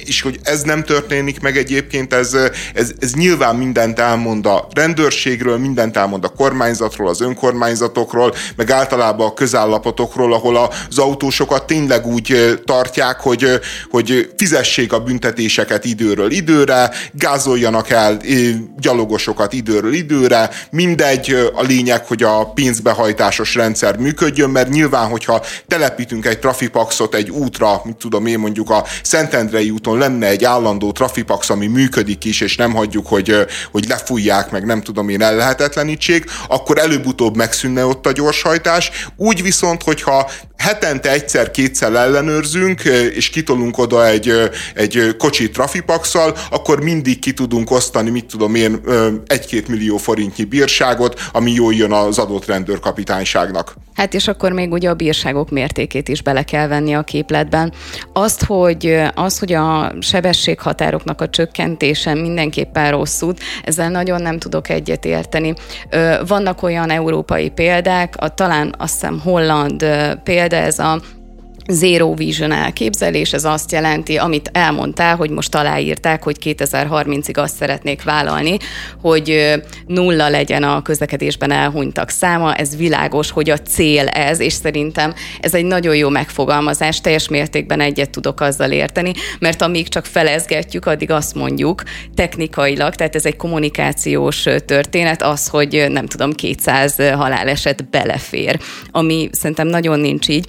és hogy ez nem történik meg egyébként, ez, ez, ez nyilván mindent elmond a rendőrségről, mindent elmond a kormányzatról, az önkormányzatokról, meg általában a közállapotokról, ahol az autósokat tényleg úgy tartják, hogy, hogy fizessék a büntetéseket időről időre, gázoljanak el gyalogosokat időről időre, mindegy, a lényeg, hogy a pénzbehajtásos rendszer működjön, mert nyilván, hogyha telepítünk egy trafipaxot egy útra, mit tudom én mondjuk a Szent Szentendrei úton lenne egy állandó trafipax, ami működik is, és nem hagyjuk, hogy, hogy lefújják, meg nem tudom én ellehetetlenítsék, akkor előbb-utóbb megszűnne ott a gyorshajtás. Úgy viszont, hogyha hetente egyszer-kétszer ellenőrzünk, és kitolunk oda egy, egy kocsi trafipaxal, akkor mindig ki tudunk osztani, mit tudom én, egy-két millió forintnyi bírságot, ami jól jön az adott rendőrkapitányságnak. Hát és akkor még ugye a bírságok mértékét is bele kell venni a képletben. Azt, hogy, az, hogy a sebességhatároknak a csökkentése mindenképpen rossz út, ezzel nagyon nem tudok egyet érteni. Vannak olyan európai példák, a, talán azt hiszem holland példa, ez a Zero Vision elképzelés, ez azt jelenti, amit elmondtál, hogy most aláírták, hogy 2030-ig azt szeretnék vállalni, hogy nulla legyen a közlekedésben elhunytak száma, ez világos, hogy a cél ez, és szerintem ez egy nagyon jó megfogalmazás, teljes mértékben egyet tudok azzal érteni, mert amíg csak felezgetjük, addig azt mondjuk technikailag, tehát ez egy kommunikációs történet, az, hogy nem tudom, 200 haláleset belefér, ami szerintem nagyon nincs így,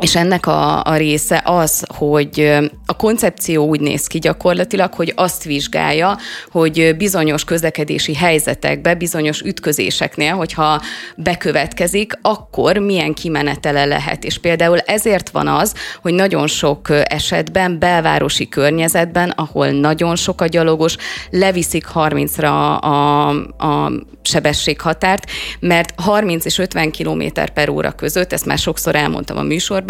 és ennek a, a része az, hogy a koncepció úgy néz ki gyakorlatilag, hogy azt vizsgálja, hogy bizonyos közlekedési helyzetekben, bizonyos ütközéseknél, hogyha bekövetkezik, akkor milyen kimenetele lehet. És például ezért van az, hogy nagyon sok esetben belvárosi környezetben, ahol nagyon sok a gyalogos, leviszik 30-ra a, a sebességhatárt, mert 30 és 50 km per óra között, ezt már sokszor elmondtam a műsorban,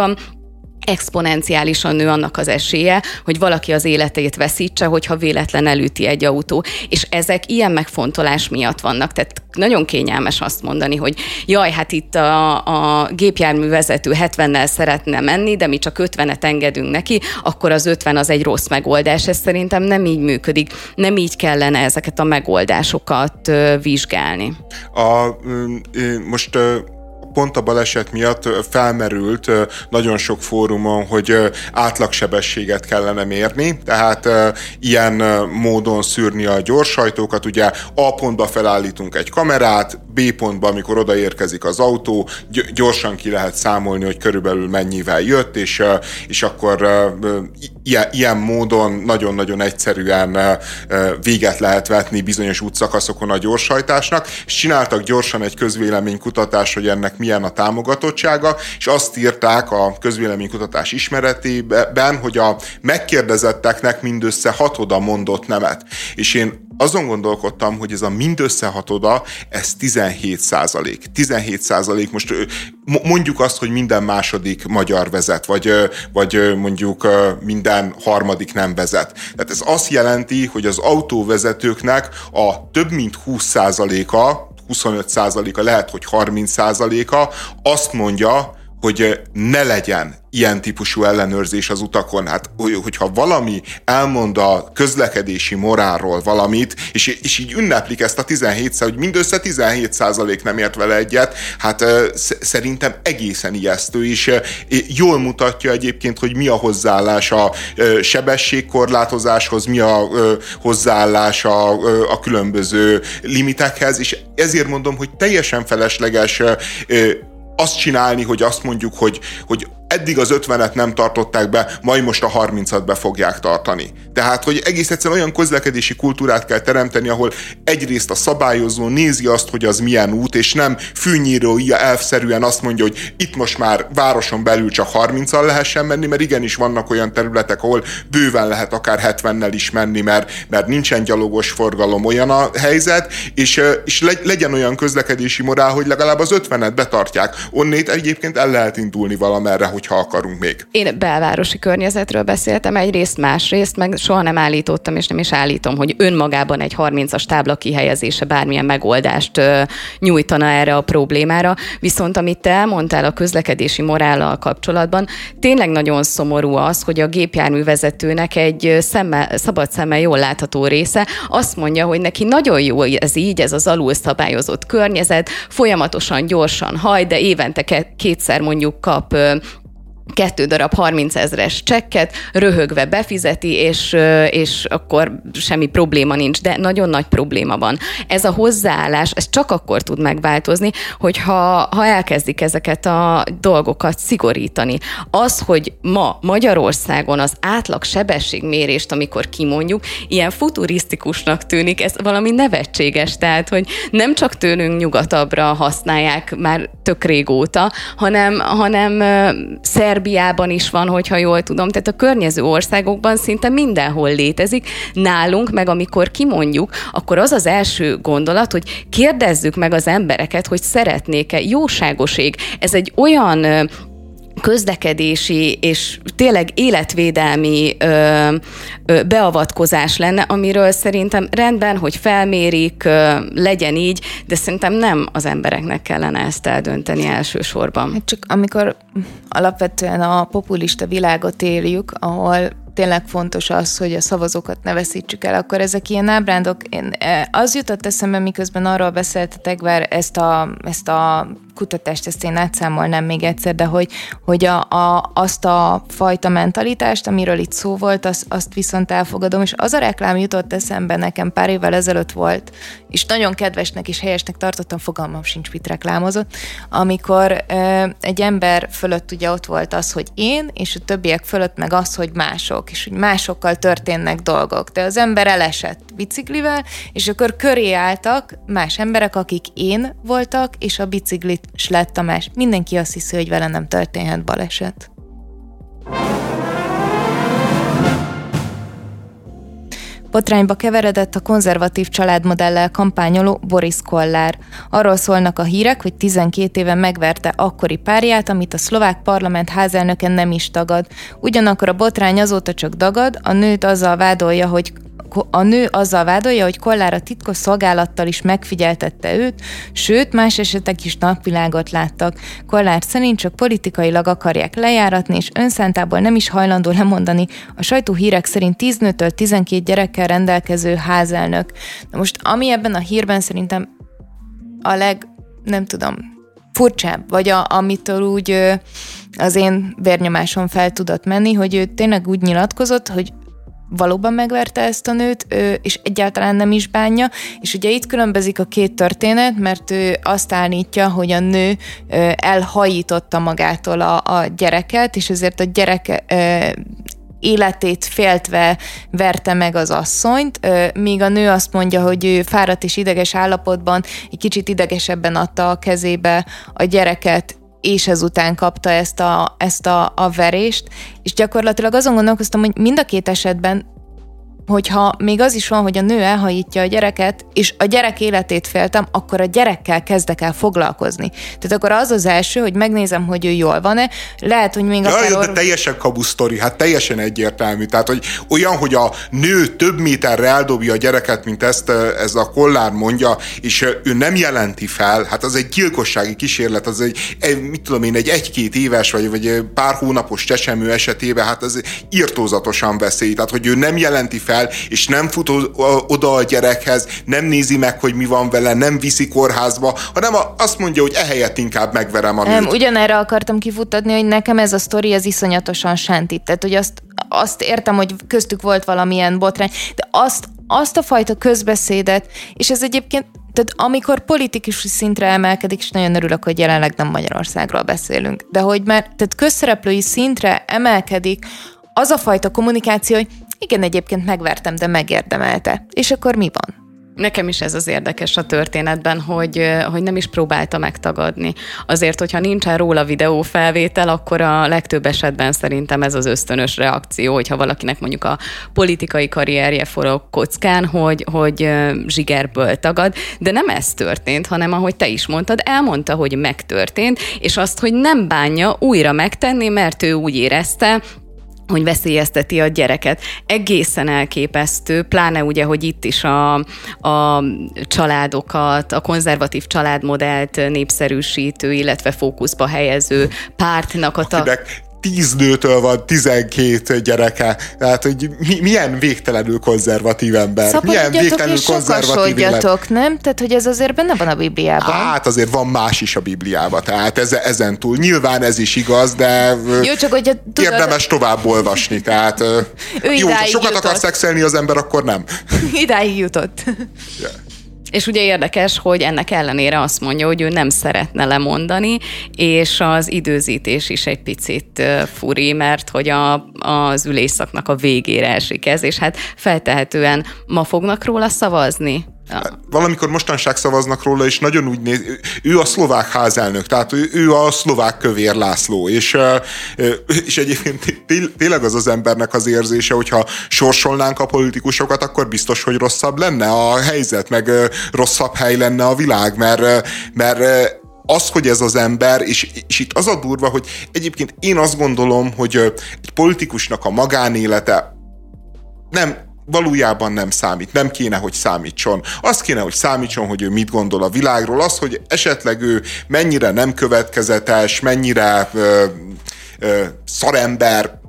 exponenciálisan nő annak az esélye, hogy valaki az életét veszítse, hogyha véletlen elüti egy autó. És ezek ilyen megfontolás miatt vannak. Tehát nagyon kényelmes azt mondani, hogy jaj, hát itt a, a gépjárművezető 70-nel szeretne menni, de mi csak 50-et engedünk neki, akkor az 50 az egy rossz megoldás. Ez szerintem nem így működik. Nem így kellene ezeket a megoldásokat vizsgálni. A, most pont a baleset miatt felmerült nagyon sok fórumon, hogy átlagsebességet kellene mérni, tehát ilyen módon szűrni a gyorsajtókat, ugye A pontba felállítunk egy kamerát, B pontba, amikor odaérkezik az autó, gyorsan ki lehet számolni, hogy körülbelül mennyivel jött, és, és akkor ilyen, módon nagyon-nagyon egyszerűen véget lehet vetni bizonyos útszakaszokon a gyorshajtásnak, és csináltak gyorsan egy közvéleménykutatást, hogy ennek milyen a támogatottsága, és azt írták a közvéleménykutatás ismeretében, hogy a megkérdezetteknek mindössze hatoda mondott nemet. És én azon gondolkodtam, hogy ez a mindössze hatoda, ez 17 százalék. 17 százalék, most mondjuk azt, hogy minden második magyar vezet, vagy, vagy mondjuk minden harmadik nem vezet. Tehát ez azt jelenti, hogy az autóvezetőknek a több mint 20 százaléka 25%-a, lehet, hogy 30%-a azt mondja, hogy ne legyen ilyen típusú ellenőrzés az utakon. Hát, hogyha valami elmond a közlekedési morálról valamit, és, és így ünneplik ezt a 17 hogy mindössze 17 százalék nem ért vele egyet, hát szerintem egészen ijesztő, és jól mutatja egyébként, hogy mi a hozzáállás a sebességkorlátozáshoz, mi a hozzáállás a, a különböző limitekhez, és ezért mondom, hogy teljesen felesleges azt csinálni, hogy azt mondjuk, hogy, hogy eddig az 50-et nem tartották be, majd most a 30-at be fogják tartani. Tehát, hogy egész egyszerűen olyan közlekedési kultúrát kell teremteni, ahol egyrészt a szabályozó nézi azt, hogy az milyen út, és nem fűnyírója elfszerűen azt mondja, hogy itt most már városon belül csak 30-al lehessen menni, mert igenis vannak olyan területek, ahol bőven lehet akár 70-nel is menni, mert, mert nincsen gyalogos forgalom, olyan a helyzet, és, és legyen olyan közlekedési morál, hogy legalább az 50-et betartják. Onnét egyébként el lehet indulni valamerre, hogyha akarunk még. Én belvárosi környezetről beszéltem egyrészt, másrészt, meg soha nem állítottam, és nem is állítom, hogy önmagában egy 30-as tábla kihelyezése bármilyen megoldást ö, nyújtana erre a problémára. Viszont amit te elmondtál a közlekedési morállal kapcsolatban, tényleg nagyon szomorú az, hogy a gépjárművezetőnek egy szemmel, szabad szemmel jól látható része azt mondja, hogy neki nagyon jó ez így, ez az alul szabályozott környezet, folyamatosan gyorsan haj, de évente kétszer mondjuk kap kettő darab 30 ezres csekket, röhögve befizeti, és, és akkor semmi probléma nincs, de nagyon nagy probléma van. Ez a hozzáállás, ez csak akkor tud megváltozni, hogyha ha elkezdik ezeket a dolgokat szigorítani. Az, hogy ma Magyarországon az átlag sebességmérést, amikor kimondjuk, ilyen futurisztikusnak tűnik, ez valami nevetséges, tehát, hogy nem csak tőlünk nyugatabbra használják már tök régóta, hanem, hanem szer Szerbiában is van, hogyha jól tudom, tehát a környező országokban szinte mindenhol létezik. Nálunk, meg amikor kimondjuk, akkor az az első gondolat, hogy kérdezzük meg az embereket, hogy szeretnék-e jóságoség. Ez egy olyan közlekedési és tényleg életvédelmi ö, ö, beavatkozás lenne, amiről szerintem rendben, hogy felmérik, ö, legyen így, de szerintem nem az embereknek kellene ezt eldönteni elsősorban. Hát csak amikor alapvetően a populista világot éljük, ahol tényleg fontos az, hogy a szavazókat ne veszítsük el, akkor ezek ilyen ábrándok. Én, az jutott eszembe, miközben arról beszéltetek, bár ezt a, ezt a kutatást ezt én átszámolnám még egyszer, de hogy, hogy a, a, azt a fajta mentalitást, amiről itt szó volt, azt, azt viszont elfogadom, és az a reklám jutott eszembe nekem pár évvel ezelőtt volt, és nagyon kedvesnek és helyesnek tartottam, fogalmam sincs, mit reklámozott, amikor ö, egy ember fölött ugye ott volt az, hogy én, és a többiek fölött meg az, hogy mások, és hogy másokkal történnek dolgok. De az ember elesett biciklivel, és akkor köré álltak más emberek, akik én voltak, és a biciklit lett Tamás. Mindenki azt hiszi, hogy vele nem történhet baleset. Botrányba keveredett a konzervatív családmodellel kampányoló Boris Kollár. Arról szólnak a hírek, hogy 12 éve megverte akkori párját, amit a szlovák parlament házelnöke nem is tagad. Ugyanakkor a botrány azóta csak dagad, a nőt azzal vádolja, hogy a nő azzal vádolja, hogy Kollár a titkos szolgálattal is megfigyeltette őt, sőt, más esetek is napvilágot láttak. Kollár szerint csak politikailag akarják lejáratni, és önszántából nem is hajlandó lemondani a sajtó hírek szerint 10 nőtől 12 gyerekkel rendelkező házelnök. Na most, ami ebben a hírben szerintem a leg, nem tudom, furcsább, vagy a, amitől úgy az én vérnyomásom fel tudott menni, hogy ő tényleg úgy nyilatkozott, hogy valóban megverte ezt a nőt, és egyáltalán nem is bánja, és ugye itt különbözik a két történet, mert ő azt állítja, hogy a nő elhajította magától a, a gyereket, és ezért a gyerek életét féltve verte meg az asszonyt, míg a nő azt mondja, hogy ő fáradt és ideges állapotban egy kicsit idegesebben adta a kezébe a gyereket, és ezután kapta ezt a, ezt a, a verést, és gyakorlatilag azon gondolkoztam, hogy mind a két esetben hogyha még az is van, hogy a nő elhajítja a gyereket, és a gyerek életét féltem, akkor a gyerekkel kezdek el foglalkozni. Tehát akkor az az első, hogy megnézem, hogy ő jól van-e. Lehet, hogy még ja, akár... Or... de teljesen kabusztori, hát teljesen egyértelmű. Tehát, hogy olyan, hogy a nő több méterre eldobja a gyereket, mint ezt ez a kollár mondja, és ő nem jelenti fel, hát az egy gyilkossági kísérlet, az egy, egy mit tudom én, egy egy-két éves, vagy, vagy pár hónapos csecsemő esetében, hát ez írtózatosan veszély. Tehát, hogy ő nem jelenti fel, el, és nem fut oda a gyerekhez, nem nézi meg, hogy mi van vele, nem viszi kórházba, hanem azt mondja, hogy ehelyett inkább megverem a nőt. Ugyanerre akartam kifutatni, hogy nekem ez a sztori az iszonyatosan sántít. Tehát, hogy azt, azt értem, hogy köztük volt valamilyen botrány, de azt, azt a fajta közbeszédet, és ez egyébként tehát amikor politikus szintre emelkedik, és nagyon örülök, hogy jelenleg nem Magyarországról beszélünk, de hogy már tehát közszereplői szintre emelkedik az a fajta kommunikáció, hogy igen, egyébként megvertem, de megérdemelte. És akkor mi van? Nekem is ez az érdekes a történetben, hogy, hogy nem is próbálta megtagadni. Azért, hogyha nincsen róla videófelvétel, akkor a legtöbb esetben szerintem ez az ösztönös reakció, hogyha valakinek mondjuk a politikai karrierje forog kockán, hogy, hogy zsigerből tagad, de nem ez történt, hanem ahogy te is mondtad, elmondta, hogy megtörtént, és azt, hogy nem bánja újra megtenni, mert ő úgy érezte, hogy veszélyezteti a gyereket. Egészen elképesztő, pláne ugye, hogy itt is a, a családokat, a konzervatív családmodellt népszerűsítő, illetve fókuszba helyező pártnak a... Akinek tíz nőtől van tizenkét gyereke. Tehát, hogy mi, milyen végtelenül konzervatív ember. milyen végtelenül és konzervatív élet. nem? Tehát, hogy ez azért benne van a Bibliában. Hát azért van más is a Bibliában, tehát ez, ezen túl. Nyilván ez is igaz, de jó, csak, hogy tudod... érdemes tovább olvasni. Tehát, ő jó, ha sokat jutott. akar szexelni az ember, akkor nem. Idáig jutott. Yeah. És ugye érdekes, hogy ennek ellenére azt mondja, hogy ő nem szeretne lemondani, és az időzítés is egy picit furi, mert hogy a, az ülésszaknak a végére esik ez, és hát feltehetően ma fognak róla szavazni. Valamikor mostanság szavaznak róla, és nagyon úgy néz, ő a szlovák házelnök, tehát ő a szlovák kövér László, és, és egyébként tényleg az az embernek az érzése, hogyha sorsolnánk a politikusokat, akkor biztos, hogy rosszabb lenne a helyzet, meg rosszabb hely lenne a világ, mert, mert az, hogy ez az ember, és, és itt az a durva, hogy egyébként én azt gondolom, hogy egy politikusnak a magánélete nem, valójában nem számít, nem kéne, hogy számítson. Az kéne, hogy számítson, hogy ő mit gondol a világról, az, hogy esetleg ő mennyire nem következetes, mennyire ö, ö, szarember,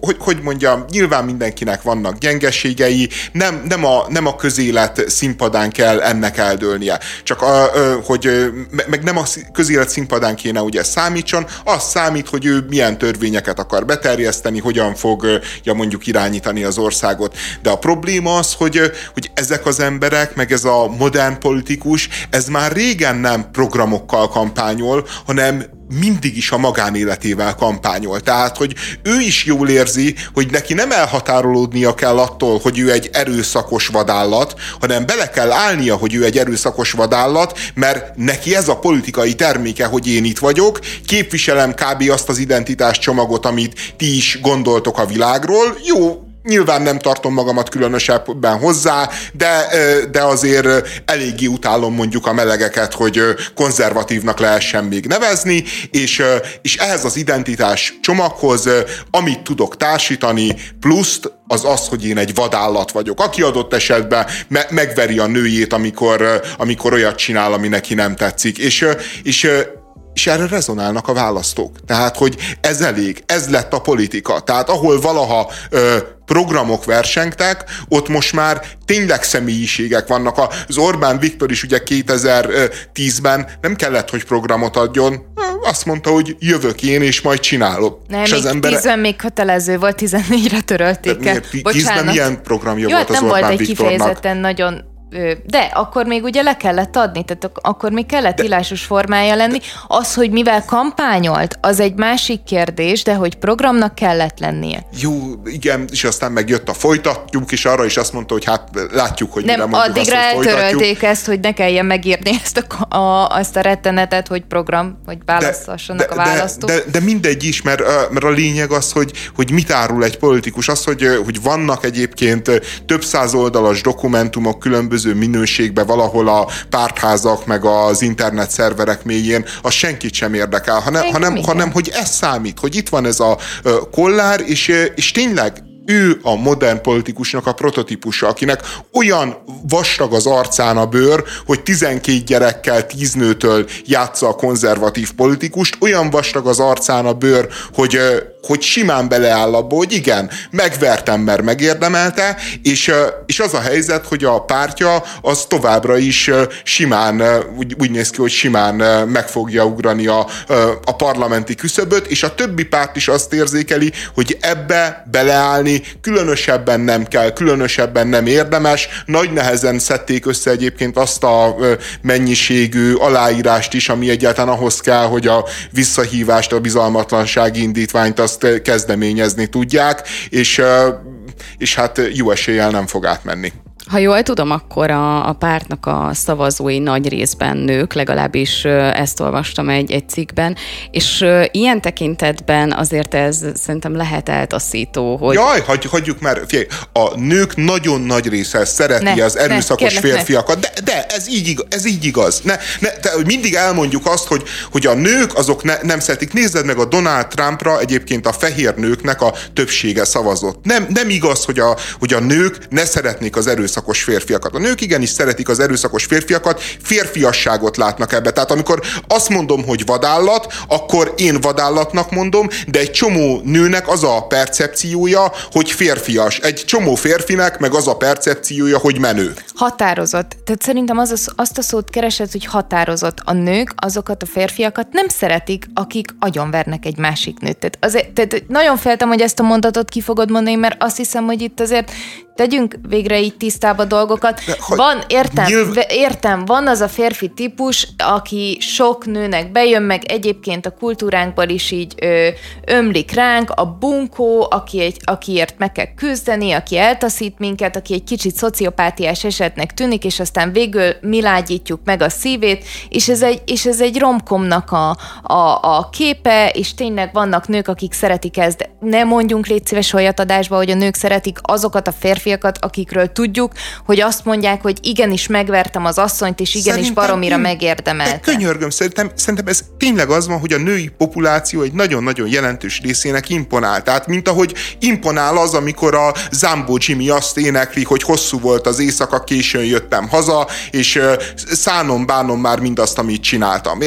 hogy, hogy mondjam, nyilván mindenkinek vannak gyengeségei, nem, nem, a, nem a közélet színpadán kell ennek eldőlnie, csak a, hogy meg nem a közélet színpadán kéne ugye számítson, az számít, hogy ő milyen törvényeket akar beterjeszteni, hogyan fogja mondjuk irányítani az országot. De a probléma az, hogy, hogy ezek az emberek, meg ez a modern politikus, ez már régen nem programokkal kampányol, hanem mindig is a magánéletével kampányol. Tehát, hogy ő is jól érzi, hogy neki nem elhatárolódnia kell attól, hogy ő egy erőszakos vadállat, hanem bele kell állnia, hogy ő egy erőszakos vadállat, mert neki ez a politikai terméke, hogy én itt vagyok, képviselem kb. azt az identitás csomagot, amit ti is gondoltok a világról. Jó, Nyilván nem tartom magamat különösebben hozzá, de, de azért eléggé utálom mondjuk a melegeket, hogy konzervatívnak lehessen még nevezni, és, és ehhez az identitás csomaghoz, amit tudok társítani, pluszt, az az, hogy én egy vadállat vagyok, aki adott esetben me- megveri a nőjét, amikor, amikor olyat csinál, ami neki nem tetszik. És, és és erre rezonálnak a választók. Tehát, hogy ez elég, ez lett a politika. Tehát ahol valaha ö, programok versengtek, ott most már tényleg személyiségek vannak. Az Orbán Viktor is ugye 2010-ben nem kellett, hogy programot adjon, azt mondta, hogy jövök én, és majd csinálok. Nem, és az ember... 10 még kötelező volt, 14-re törölték el. 10-ben milyen programja Jó, volt hát az Orbán volt egy Viktornak? kifejezetten nagyon de akkor még ugye le kellett adni, tehát akkor még kellett de, írásos formája lenni. Az, hogy mivel kampányolt, az egy másik kérdés, de hogy programnak kellett lennie. Jó, igen, és aztán megjött a folytatjuk, és arra is azt mondta, hogy hát látjuk, hogy Nem, addigra azt, eltörölték ezt, hogy ne kelljen megírni ezt a, a, azt a rettenetet, hogy program, hogy választhassanak a választók. De, de, de mindegy is, mert, mert a lényeg az, hogy, hogy mit árul egy politikus, az, hogy, hogy vannak egyébként több száz oldalas dokumentumok különböző különböző minőségbe valahol a pártházak meg az internet szerverek mélyén, az senkit sem érdekel, hanem, hanem, hanem hogy ez számít, hogy itt van ez a kollár, és, és tényleg ő a modern politikusnak a prototípusa, akinek olyan vastag az arcán a bőr, hogy 12 gyerekkel, 10 nőtől játsza a konzervatív politikust, olyan vastag az arcán a bőr, hogy hogy simán beleáll abba, hogy igen, megvertem, mert megérdemelte, és, és az a helyzet, hogy a pártja az továbbra is simán, úgy, úgy néz ki, hogy simán meg fogja ugrani a, a parlamenti küszöböt, és a többi párt is azt érzékeli, hogy ebbe beleállni különösebben nem kell, különösebben nem érdemes. Nagy nehezen szedték össze egyébként azt a mennyiségű aláírást is, ami egyáltalán ahhoz kell, hogy a visszahívást, a bizalmatlansági indítványt azt kezdeményezni tudják, és, és hát jó eséllyel nem fog átmenni. Ha jól tudom, akkor a, a pártnak a szavazói nagy részben nők, legalábbis ezt olvastam egy, egy cikkben, és ilyen tekintetben azért ez szerintem lehet eltaszító, hogy... Jaj, hagy, hagyjuk már, figyelj, a nők nagyon nagy része szereti ne, az erőszakos ne, férfiakat, de, de ez így igaz, ez így igaz. Ne, ne, te, mindig elmondjuk azt, hogy, hogy a nők azok ne, nem szeretik. Nézzed meg a Donald Trumpra, egyébként a fehér nőknek a többsége szavazott. Nem, nem igaz, hogy a, hogy a nők ne szeretnék az erőszakos erőszakos férfiakat. A nők igenis szeretik az erőszakos férfiakat, férfiasságot látnak ebbe. Tehát amikor azt mondom, hogy vadállat, akkor én vadállatnak mondom, de egy csomó nőnek az a percepciója, hogy férfias. Egy csomó férfinek meg az a percepciója, hogy menő. Határozott. Tehát szerintem az azt a szót keresett, hogy határozott. A nők azokat a férfiakat nem szeretik, akik agyonvernek egy másik nőt. Tehát, azért, tehát nagyon féltem, hogy ezt a mondatot ki fogod mondani, mert azt hiszem, hogy itt azért tegyünk végre így tisztába dolgokat. De, van, értem, nyilv... értem, van az a férfi típus, aki sok nőnek bejön, meg egyébként a kultúránkból is így ö, ömlik ránk, a bunkó, aki egy, akiért meg kell küzdeni, aki eltaszít minket, aki egy kicsit szociopátiás esetnek tűnik, és aztán végül mi lágyítjuk meg a szívét, és ez egy, és ez egy romkomnak a, a, a képe, és tényleg vannak nők, akik szeretik ezt, de ne mondjunk légy szíves olyat adásba, hogy a nők szeretik azokat a férfi férfiakat, akikről tudjuk, hogy azt mondják, hogy igenis megvertem az asszonyt, és igenis szerintem baromira én, megérdemelte. Könyörgöm, szerintem, szerintem ez tényleg az van, hogy a női populáció egy nagyon-nagyon jelentős részének imponál. Tehát, mint ahogy imponál az, amikor a Zambo Jimmy azt énekli, hogy hosszú volt az éjszaka, későn jöttem haza, és szánom, bánom már mindazt, amit csináltam.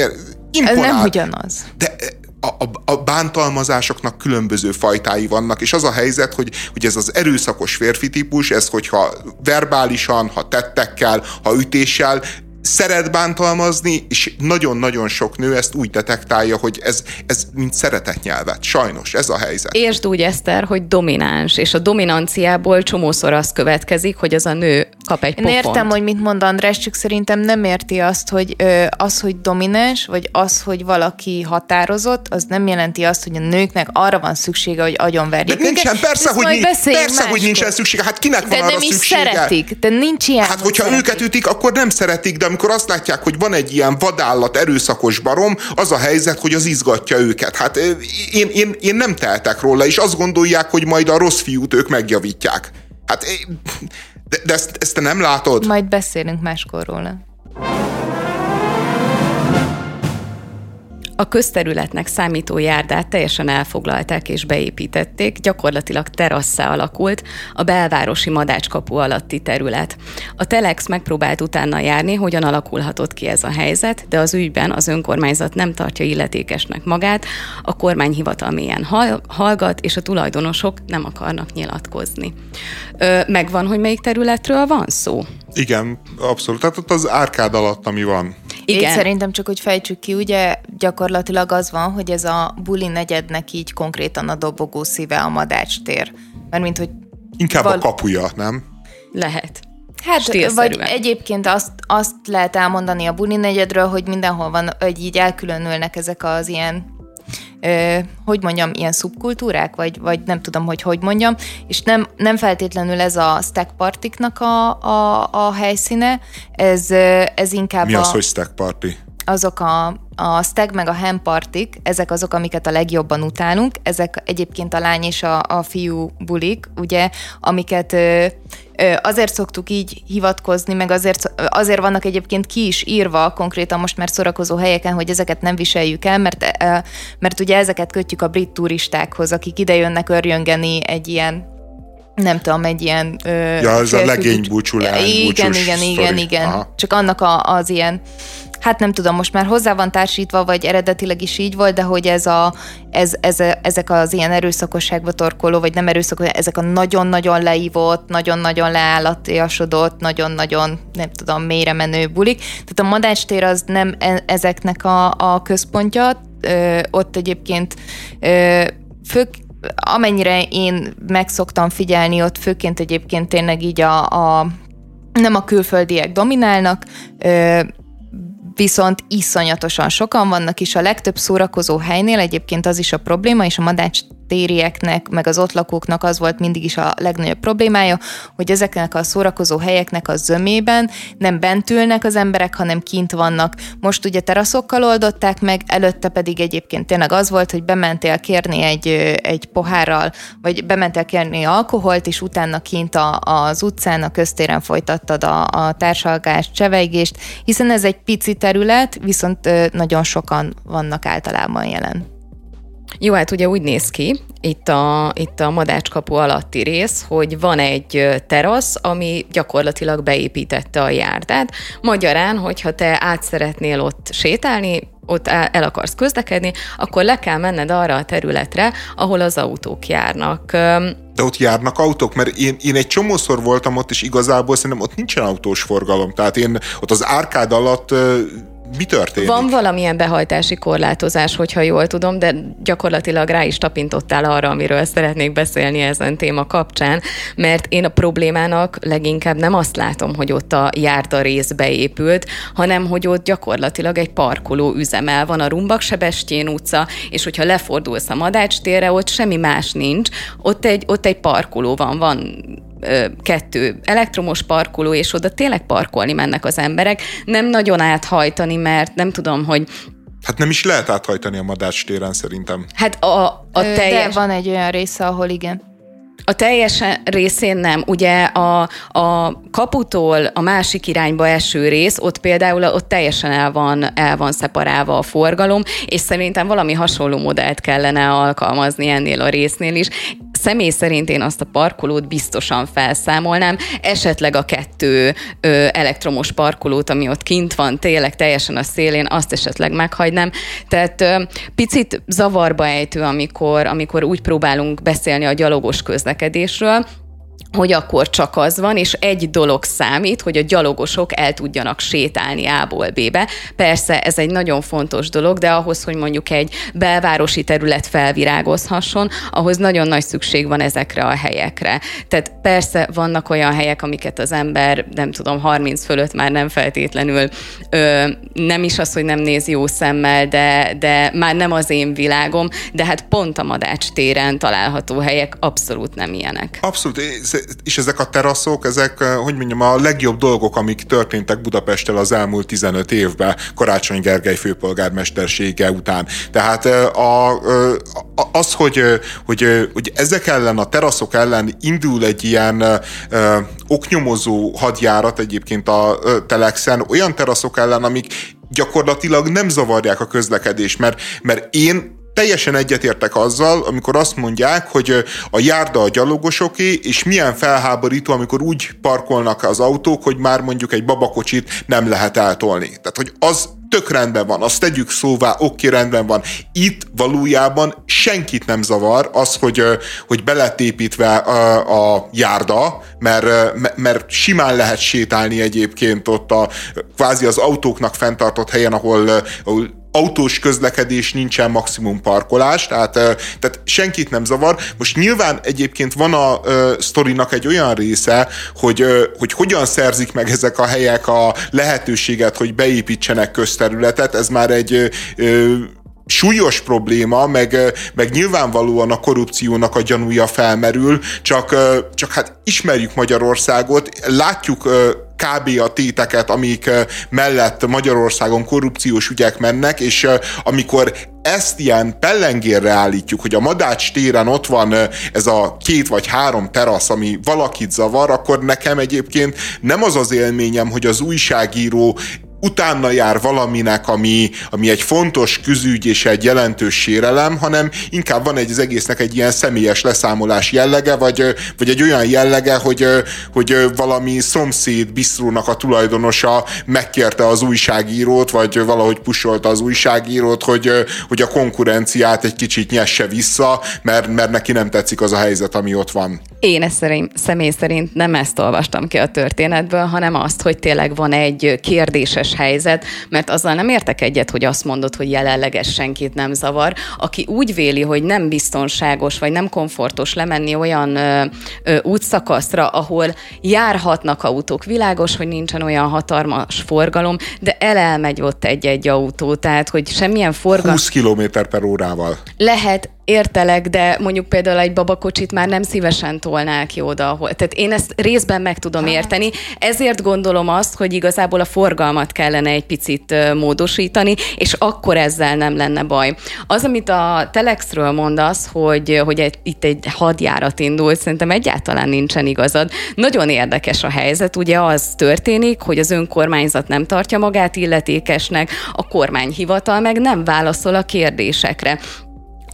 Imponál. Ez nem ugyanaz. De a, a, bántalmazásoknak különböző fajtái vannak, és az a helyzet, hogy, hogy ez az erőszakos férfi típus, ez hogyha verbálisan, ha tettekkel, ha ütéssel, szeret bántalmazni, és nagyon-nagyon sok nő ezt úgy detektálja, hogy ez, ez mint szeretetnyelvet. Sajnos, ez a helyzet. Értsd úgy, Eszter, hogy domináns, és a dominanciából csomószor az következik, hogy az a nő kap egy pofont. Én értem, hogy mit mond András, csak szerintem nem érti azt, hogy ö, az, hogy domináns, vagy az, hogy valaki határozott, az nem jelenti azt, hogy a nőknek arra van szüksége, hogy agyonverjék de nincsen, őket. persze, hogy, nincs, persze hogy nincsen szüksége. Hát kinek de van arra nem is szüksége? szeretik, de nincs ilyen. Hát, hogyha szeretik. őket ütik, akkor nem szeretik, de amikor azt látják, hogy van egy ilyen vadállat, erőszakos barom, az a helyzet, hogy az izgatja őket. Hát én, én, én nem teltek róla, és azt gondolják, hogy majd a rossz fiút ők megjavítják. Hát de, de ezt, ezt te nem látod? Majd beszélünk máskor róla. A közterületnek számító járdát teljesen elfoglalták és beépítették, gyakorlatilag terasszá alakult a belvárosi madácskapu alatti terület. A Telex megpróbált utána járni, hogyan alakulhatott ki ez a helyzet, de az ügyben az önkormányzat nem tartja illetékesnek magát, a kormányhivatal mélyen hallgat, és a tulajdonosok nem akarnak nyilatkozni. Ö, megvan, hogy melyik területről van szó? Igen, abszolút. Tehát ott az árkád alatt, ami van. Igen. Én szerintem csak, hogy fejtsük ki, ugye gyakorlatilag az van, hogy ez a buli negyednek így konkrétan a dobogó szíve a madács tér. Mert mint hogy... Inkább val- a kapuja, nem? Lehet. Hát, vagy egyébként azt, azt lehet elmondani a buli negyedről, hogy mindenhol van, hogy így elkülönülnek ezek az ilyen ö, hogy mondjam, ilyen szubkultúrák, vagy, vagy nem tudom, hogy hogy mondjam, és nem, nem feltétlenül ez a stack partiknak a, a, a helyszíne, ez, ez inkább Mi az, a, hogy stack party? Azok a, a stag meg a ham partik, ezek azok, amiket a legjobban utálunk, ezek egyébként a lány és a, a fiú bulik, ugye, amiket ö, azért szoktuk így hivatkozni, meg azért, azért vannak egyébként ki is írva konkrétan most már szórakozó helyeken, hogy ezeket nem viseljük el, mert, mert ugye ezeket kötjük a brit turistákhoz, akik ide jönnek örjöngeni egy ilyen nem tudom, egy ilyen... Ö, ja, ez a legény búcsulás. Igen, igen, igen, igen. Aha. Csak annak a, az ilyen hát nem tudom, most már hozzá van társítva, vagy eredetileg is így volt, de hogy ez a, ez, ez, ezek az ilyen erőszakosságba torkoló, vagy nem erőszakos, ezek a nagyon-nagyon leívott, nagyon-nagyon leállatiasodott, nagyon-nagyon, nem tudom, mélyre menő bulik. Tehát a madácstér az nem e, ezeknek a, a központja, ö, ott egyébként ö, fő, amennyire én megszoktam figyelni, ott főként egyébként tényleg így a, a nem a külföldiek dominálnak, ö, viszont iszonyatosan sokan vannak, és a legtöbb szórakozó helynél egyébként az is a probléma, és a madács térieknek, meg az ott lakóknak az volt mindig is a legnagyobb problémája, hogy ezeknek a szórakozó helyeknek a zömében nem bent ülnek az emberek, hanem kint vannak. Most ugye teraszokkal oldották meg, előtte pedig egyébként tényleg az volt, hogy bementél kérni egy, egy pohárral, vagy bementél kérni alkoholt, és utána kint a, az utcán, a köztéren folytattad a, a társalgást, cseveigést, hiszen ez egy pici terület, viszont nagyon sokan vannak általában jelen. Jó, hát ugye úgy néz ki, itt a, itt a madácskapu alatti rész, hogy van egy terasz, ami gyakorlatilag beépítette a járdát. Magyarán, hogyha te át szeretnél ott sétálni, ott el akarsz közlekedni, akkor le kell menned arra a területre, ahol az autók járnak. De ott járnak autók, mert én, én egy csomószor voltam ott, és igazából szerintem ott nincsen autós forgalom. Tehát én ott az árkád alatt mi történik? Van valamilyen behajtási korlátozás, hogyha jól tudom, de gyakorlatilag rá is tapintottál arra, amiről szeretnék beszélni ezen téma kapcsán, mert én a problémának leginkább nem azt látom, hogy ott a járda rész beépült, hanem hogy ott gyakorlatilag egy parkoló üzemel van a Rumbak Sebestyén utca, és hogyha lefordulsz a Madács térre, ott semmi más nincs, ott egy, ott egy parkoló van, van kettő elektromos parkoló, és oda tényleg parkolni mennek az emberek. Nem nagyon áthajtani, mert nem tudom, hogy Hát nem is lehet áthajtani a Madács téren szerintem. Hát a, a teljes... De van egy olyan része, ahol igen. A teljes részén nem. Ugye a, a kaputól a másik irányba eső rész, ott például ott teljesen el van, el van szeparálva a forgalom, és szerintem valami hasonló modellt kellene alkalmazni ennél a résznél is személy szerint én azt a parkolót biztosan felszámolnám, esetleg a kettő ö, elektromos parkolót, ami ott kint van, tényleg teljesen a szélén, azt esetleg meghagynám. Tehát ö, picit zavarba ejtő, amikor, amikor úgy próbálunk beszélni a gyalogos közlekedésről, hogy akkor csak az van, és egy dolog számít, hogy a gyalogosok el tudjanak sétálni A-ból B-be. Persze ez egy nagyon fontos dolog, de ahhoz, hogy mondjuk egy belvárosi terület felvirágozhasson, ahhoz nagyon nagy szükség van ezekre a helyekre. Tehát persze vannak olyan helyek, amiket az ember, nem tudom, 30 fölött már nem feltétlenül, ö, nem is az, hogy nem néz jó szemmel, de, de már nem az én világom, de hát pont a Madács téren található helyek abszolút nem ilyenek. Abszolút és ezek a teraszok, ezek, eh, hogy mondjam, a legjobb dolgok, amik történtek Budapesttel az elmúlt 15 évben, Karácsony Gergely főpolgármestersége után. Tehát eh, a, eh, a, az, hogy, hogy, hogy ezek ellen, a teraszok ellen indul egy ilyen ö, oknyomozó hadjárat egyébként a Telexen, olyan teraszok ellen, amik gyakorlatilag nem zavarják a közlekedést, mert, mert én teljesen egyetértek azzal, amikor azt mondják, hogy a járda a gyalogosoké, és milyen felháborító, amikor úgy parkolnak az autók, hogy már mondjuk egy babakocsit nem lehet eltolni. Tehát, hogy az tök rendben van, azt tegyük szóvá, oké, rendben van. Itt valójában senkit nem zavar az, hogy, hogy be építve a, a járda, mert, mert simán lehet sétálni egyébként ott a kvázi az autóknak fenntartott helyen, ahol, ahol autós közlekedés, nincsen maximum parkolás, tehát, tehát senkit nem zavar. Most nyilván egyébként van a uh, sztorinak egy olyan része, hogy, hogy hogyan szerzik meg ezek a helyek a lehetőséget, hogy beépítsenek közterületet, ez már egy uh, súlyos probléma, meg, meg nyilvánvalóan a korrupciónak a gyanúja felmerül, csak, csak hát ismerjük Magyarországot, látjuk kb. a téteket, amik mellett Magyarországon korrupciós ügyek mennek, és amikor ezt ilyen pellengérre állítjuk, hogy a Madács téren ott van ez a két vagy három terasz, ami valakit zavar, akkor nekem egyébként nem az az élményem, hogy az újságíró utána jár valaminek, ami, ami egy fontos küzügy és egy jelentős sérelem, hanem inkább van egy az egésznek egy ilyen személyes leszámolás jellege, vagy, vagy egy olyan jellege, hogy, hogy valami szomszéd bisztrónak a tulajdonosa megkérte az újságírót, vagy valahogy pusolta az újságírót, hogy, hogy a konkurenciát egy kicsit nyesse vissza, mert, mert neki nem tetszik az a helyzet, ami ott van. Én ezt szerint, személy szerint nem ezt olvastam ki a történetből, hanem azt, hogy tényleg van egy kérdéses helyzet, mert azzal nem értek egyet, hogy azt mondod, hogy jelenleg ez senkit nem zavar. Aki úgy véli, hogy nem biztonságos vagy nem komfortos lemenni olyan ö, ö, útszakaszra, ahol járhatnak autók, világos, hogy nincsen olyan hatalmas forgalom, de elelmegy ott egy-egy autó, tehát hogy semmilyen forgalom... 20 km per órával. Lehet, értelek, de mondjuk például egy babakocsit már nem szívesen tolnák ki oda, ahol. Tehát én ezt részben meg tudom érteni. Ezért gondolom azt, hogy igazából a forgalmat kellene egy picit módosítani, és akkor ezzel nem lenne baj. Az, amit a Telexről mondasz, hogy, hogy egy, itt egy hadjárat indult, szerintem egyáltalán nincsen igazad. Nagyon érdekes a helyzet. Ugye az történik, hogy az önkormányzat nem tartja magát illetékesnek, a kormányhivatal meg nem válaszol a kérdésekre.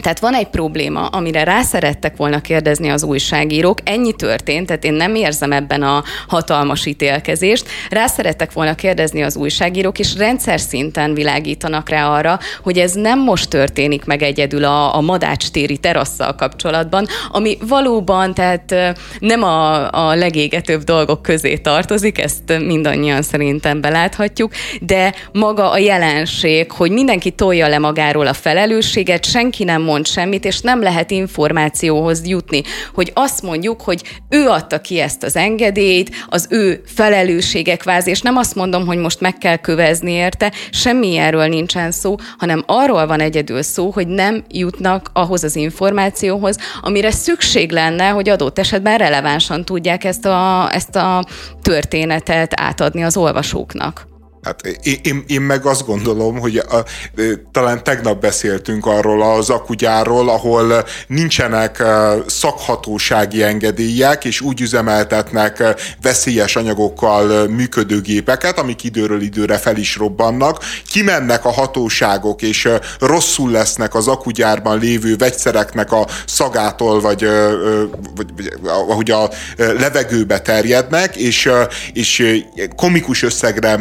Tehát van egy probléma, amire rá szerettek volna kérdezni az újságírók, ennyi történt, tehát én nem érzem ebben a hatalmas ítélkezést. Rá szerettek volna kérdezni az újságírók, és rendszer szinten világítanak rá arra, hogy ez nem most történik meg egyedül a, a Madács téri terasszal kapcsolatban, ami valóban, tehát nem a, a legégetőbb dolgok közé tartozik, ezt mindannyian szerintem beláthatjuk, de maga a jelenség, hogy mindenki tolja le magáról a felelősséget, senki nem mond semmit, és nem lehet információhoz jutni. Hogy azt mondjuk, hogy ő adta ki ezt az engedélyt, az ő felelőssége kvázi, és nem azt mondom, hogy most meg kell kövezni érte, semmi erről nincsen szó, hanem arról van egyedül szó, hogy nem jutnak ahhoz az információhoz, amire szükség lenne, hogy adott esetben relevánsan tudják ezt a, ezt a történetet átadni az olvasóknak. Hát én, én meg azt gondolom, hogy a, talán tegnap beszéltünk arról az akugyárról, ahol nincsenek szakhatósági engedélyek, és úgy üzemeltetnek veszélyes anyagokkal működő gépeket, amik időről időre fel is robbannak. Kimennek a hatóságok, és rosszul lesznek az akugyárban lévő vegyszereknek a szagától, vagy, vagy, vagy ahogy a levegőbe terjednek, és, és komikus összegre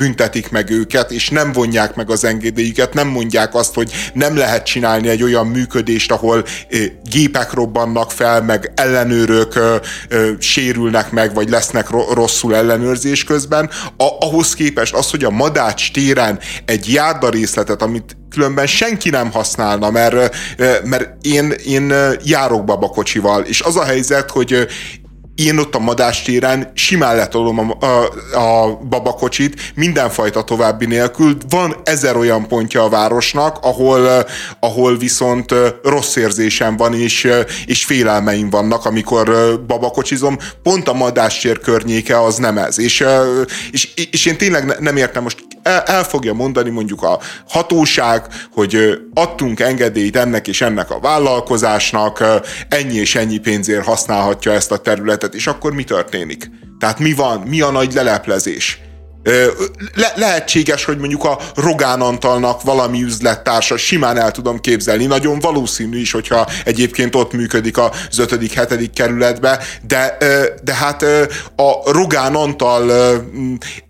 büntetik meg őket, és nem vonják meg az engedélyüket, nem mondják azt, hogy nem lehet csinálni egy olyan működést, ahol gépek robbannak fel, meg ellenőrök sérülnek meg, vagy lesznek rosszul ellenőrzés közben. ahhoz képest az, hogy a Madács téren egy járdarészletet, amit különben senki nem használna, mert, mert én, én járok babakocsival, és az a helyzet, hogy én ott a madástéren simán letolom a, a, a babakocsit, mindenfajta további nélkül. Van ezer olyan pontja a városnak, ahol, ahol viszont rossz érzésem van, és, és félelmeim vannak, amikor babakocsizom. Pont a madástér környéke az nem ez. És, és, és én tényleg nem értem most el, fogja mondani mondjuk a hatóság, hogy adtunk engedélyt ennek és ennek a vállalkozásnak, ennyi és ennyi pénzért használhatja ezt a területet, és akkor mi történik? Tehát mi van? Mi a nagy leleplezés? Le- lehetséges, hogy mondjuk a Rogán Antalnak valami üzlettársa, simán el tudom képzelni, nagyon valószínű is, hogyha egyébként ott működik az 5.-7. kerületbe, de, de hát a Rogán Antal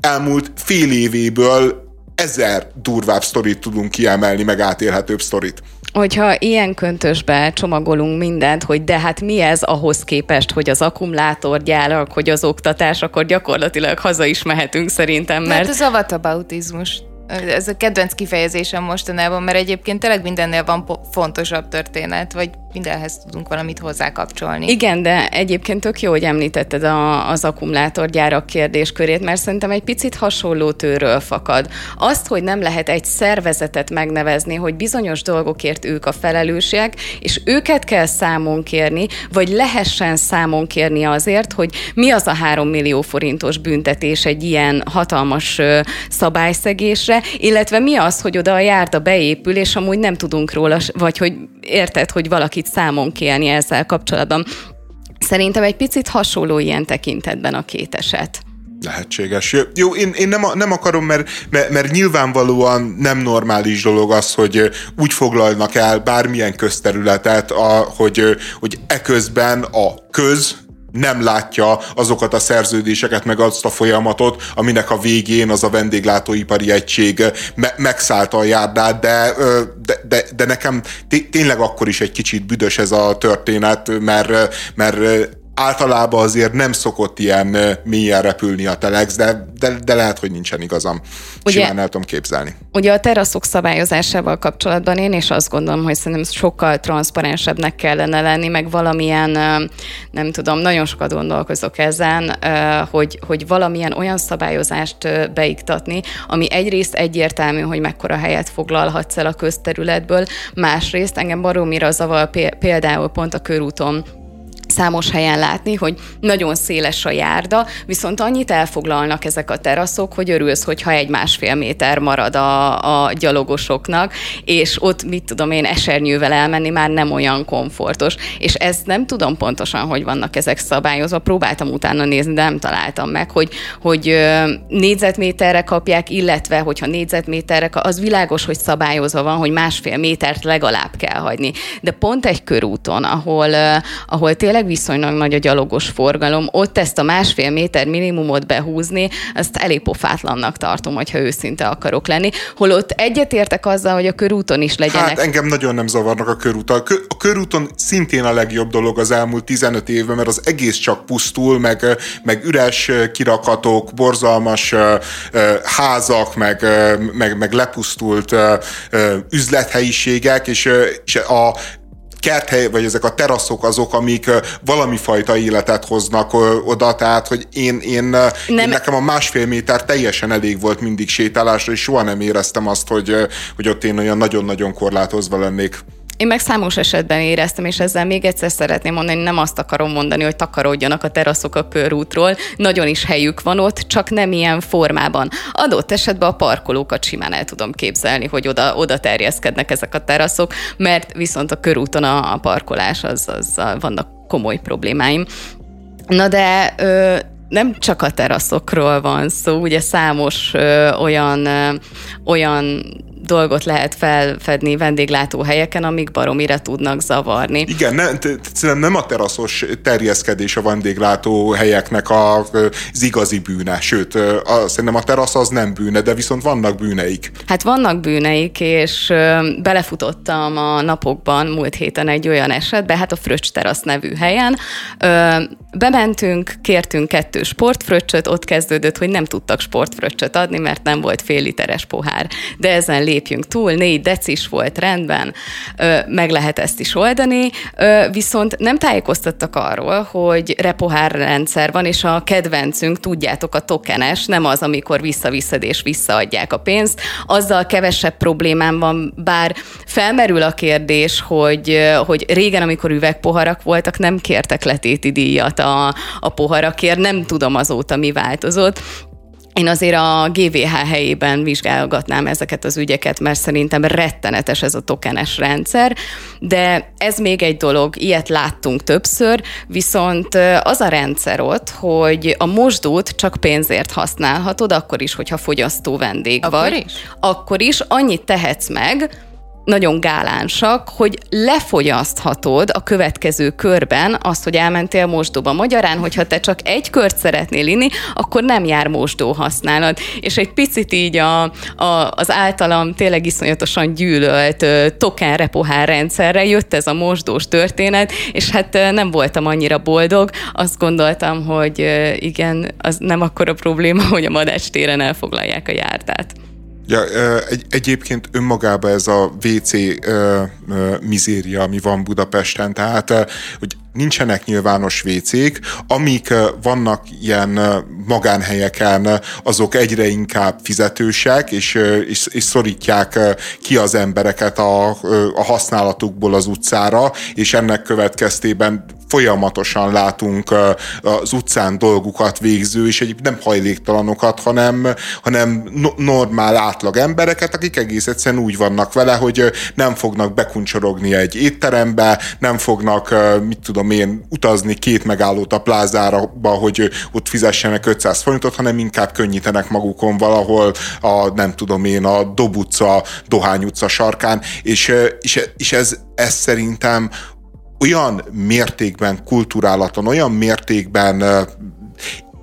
elmúlt fél évéből ezer durvább sztorit tudunk kiemelni, meg átélhetőbb sztorit hogyha ilyen köntösbe csomagolunk mindent, hogy de hát mi ez ahhoz képest, hogy az akkumulátorgyárak, hogy az oktatás, akkor gyakorlatilag haza is mehetünk szerintem, mert... Hát ez a vatabautizmus. Ez a kedvenc kifejezésem mostanában, mert egyébként tényleg mindennél van fontosabb történet, vagy mindenhez tudunk valamit hozzákapcsolni. Igen, de egyébként tök jó, hogy említetted a, az akkumulátorgyárak kérdéskörét, mert szerintem egy picit hasonló tőről fakad. Azt, hogy nem lehet egy szervezetet megnevezni, hogy bizonyos dolgokért ők a felelősek, és őket kell számon kérni, vagy lehessen számon kérni azért, hogy mi az a három millió forintos büntetés egy ilyen hatalmas szabályszegésre, illetve mi az, hogy oda a járda beépül, és amúgy nem tudunk róla, vagy hogy érted, hogy valakit számon kérni ezzel kapcsolatban. Szerintem egy picit hasonló ilyen tekintetben a két eset. Lehetséges. Jó, én, én nem, nem akarom, mert, mert, mert nyilvánvalóan nem normális dolog az, hogy úgy foglalnak el bármilyen közterületet, a, hogy, hogy eközben a köz, nem látja azokat a szerződéseket, meg azt a folyamatot, aminek a végén az a vendéglátóipari egység me- megszállta a járdát, de, de, de, de nekem tényleg akkor is egy kicsit büdös ez a történet, mert, mert általában azért nem szokott ilyen mélyen repülni a telex, de, de, de lehet, hogy nincsen igazam. Ugye, Simán el tudom képzelni. Ugye a teraszok szabályozásával kapcsolatban én is azt gondolom, hogy szerintem sokkal transzparensebbnek kellene lenni, meg valamilyen, nem tudom, nagyon sokat gondolkozok ezen, hogy, hogy valamilyen olyan szabályozást beiktatni, ami egyrészt egyértelmű, hogy mekkora helyet foglalhatsz el a közterületből, másrészt engem baromira zavar például pont a körúton számos helyen látni, hogy nagyon széles a járda, viszont annyit elfoglalnak ezek a teraszok, hogy örülsz, hogyha egy másfél méter marad a, a gyalogosoknak, és ott, mit tudom én, esernyővel elmenni már nem olyan komfortos. És ezt nem tudom pontosan, hogy vannak ezek szabályozva. Próbáltam utána nézni, de nem találtam meg, hogy, hogy négyzetméterre kapják, illetve hogyha négyzetméterre, az világos, hogy szabályozva van, hogy másfél métert legalább kell hagyni. De pont egy körúton, ahol, ahol tényleg tényleg viszonylag nagy a gyalogos forgalom, ott ezt a másfél méter minimumot behúzni, ezt elég pofátlannak tartom, hogyha őszinte akarok lenni. Holott egyetértek azzal, hogy a körúton is legyenek. Hát engem nagyon nem zavarnak a körúton. A körúton szintén a legjobb dolog az elmúlt 15 évben, mert az egész csak pusztul, meg, meg üres kirakatok, borzalmas házak, meg, meg, meg lepusztult üzlethelyiségek, és, és a kerthely, vagy ezek a teraszok azok, amik valami fajta életet hoznak oda, tehát, hogy én, én, nem. én nekem a másfél méter teljesen elég volt mindig sétálásra, és soha nem éreztem azt, hogy, hogy ott én olyan nagyon-nagyon korlátozva lennék. Én meg számos esetben éreztem, és ezzel még egyszer szeretném mondani, nem azt akarom mondani, hogy takarodjanak a teraszok a körútról, nagyon is helyük van ott, csak nem ilyen formában. Adott esetben a parkolókat simán el tudom képzelni, hogy oda, oda terjeszkednek ezek a teraszok, mert viszont a körúton a, a parkolás, az, az vannak komoly problémáim. Na de ö, nem csak a teraszokról van szó, ugye számos ö, olyan, ö, olyan dolgot lehet felfedni vendéglátóhelyeken, amik baromira tudnak zavarni. Igen, ne, nem a teraszos terjeszkedés a vendéglátóhelyeknek az igazi bűne, sőt, a, szerintem a terasz az nem bűne, de viszont vannak bűneik. Hát vannak bűneik, és belefutottam a napokban múlt héten egy olyan esetbe, hát a Fröccs terasz nevű helyen. Bementünk, kértünk kettő sportfröccsöt, ott kezdődött, hogy nem tudtak sportfröccsöt adni, mert nem volt fél literes pohár. De ezen lépjünk túl, négy decis volt rendben, meg lehet ezt is oldani, viszont nem tájékoztattak arról, hogy repohár rendszer van, és a kedvencünk, tudjátok, a tokenes, nem az, amikor visszaviszed és visszaadják a pénzt, azzal kevesebb problémám van, bár felmerül a kérdés, hogy, hogy régen, amikor üvegpoharak voltak, nem kértek letéti díjat a, a poharakért, nem tudom azóta mi változott, én azért a GVH helyében vizsgálgatnám ezeket az ügyeket, mert szerintem rettenetes ez a tokenes rendszer, de ez még egy dolog, ilyet láttunk többször, viszont az a rendszer ott, hogy a mosdót csak pénzért használhatod, akkor is, hogyha fogyasztó vendég akkor vagy. Is? Akkor is annyit tehetsz meg, nagyon gálánsak, hogy lefogyaszthatod a következő körben azt, hogy elmentél mosdóba. Magyarán, hogyha te csak egy kört szeretnél inni, akkor nem jár mosdó használat. És egy picit így a, a, az általam tényleg iszonyatosan gyűlölt token repohár rendszerre jött ez a mosdós történet, és hát nem voltam annyira boldog. Azt gondoltam, hogy igen, az nem akkora probléma, hogy a Madács téren elfoglalják a járdát. Ja, egy, egyébként önmagában ez a WC mizéria, ami van Budapesten, tehát hogy nincsenek nyilvános vécék, amik vannak ilyen magánhelyeken, azok egyre inkább fizetősek, és, és, és szorítják ki az embereket a, a használatukból az utcára, és ennek következtében folyamatosan látunk az utcán dolgukat végző, és egyébként nem hajléktalanokat, hanem, hanem normál átlag embereket, akik egész egyszerűen úgy vannak vele, hogy nem fognak bekuncsorogni egy étterembe, nem fognak, mit tudom én, utazni két megállót a plázára, hogy ott fizessenek 500 forintot, hanem inkább könnyítenek magukon valahol a, nem tudom én, a Dob utca, Dohány utca sarkán, és, és, és ez, ez szerintem olyan mértékben kulturálatlan, olyan mértékben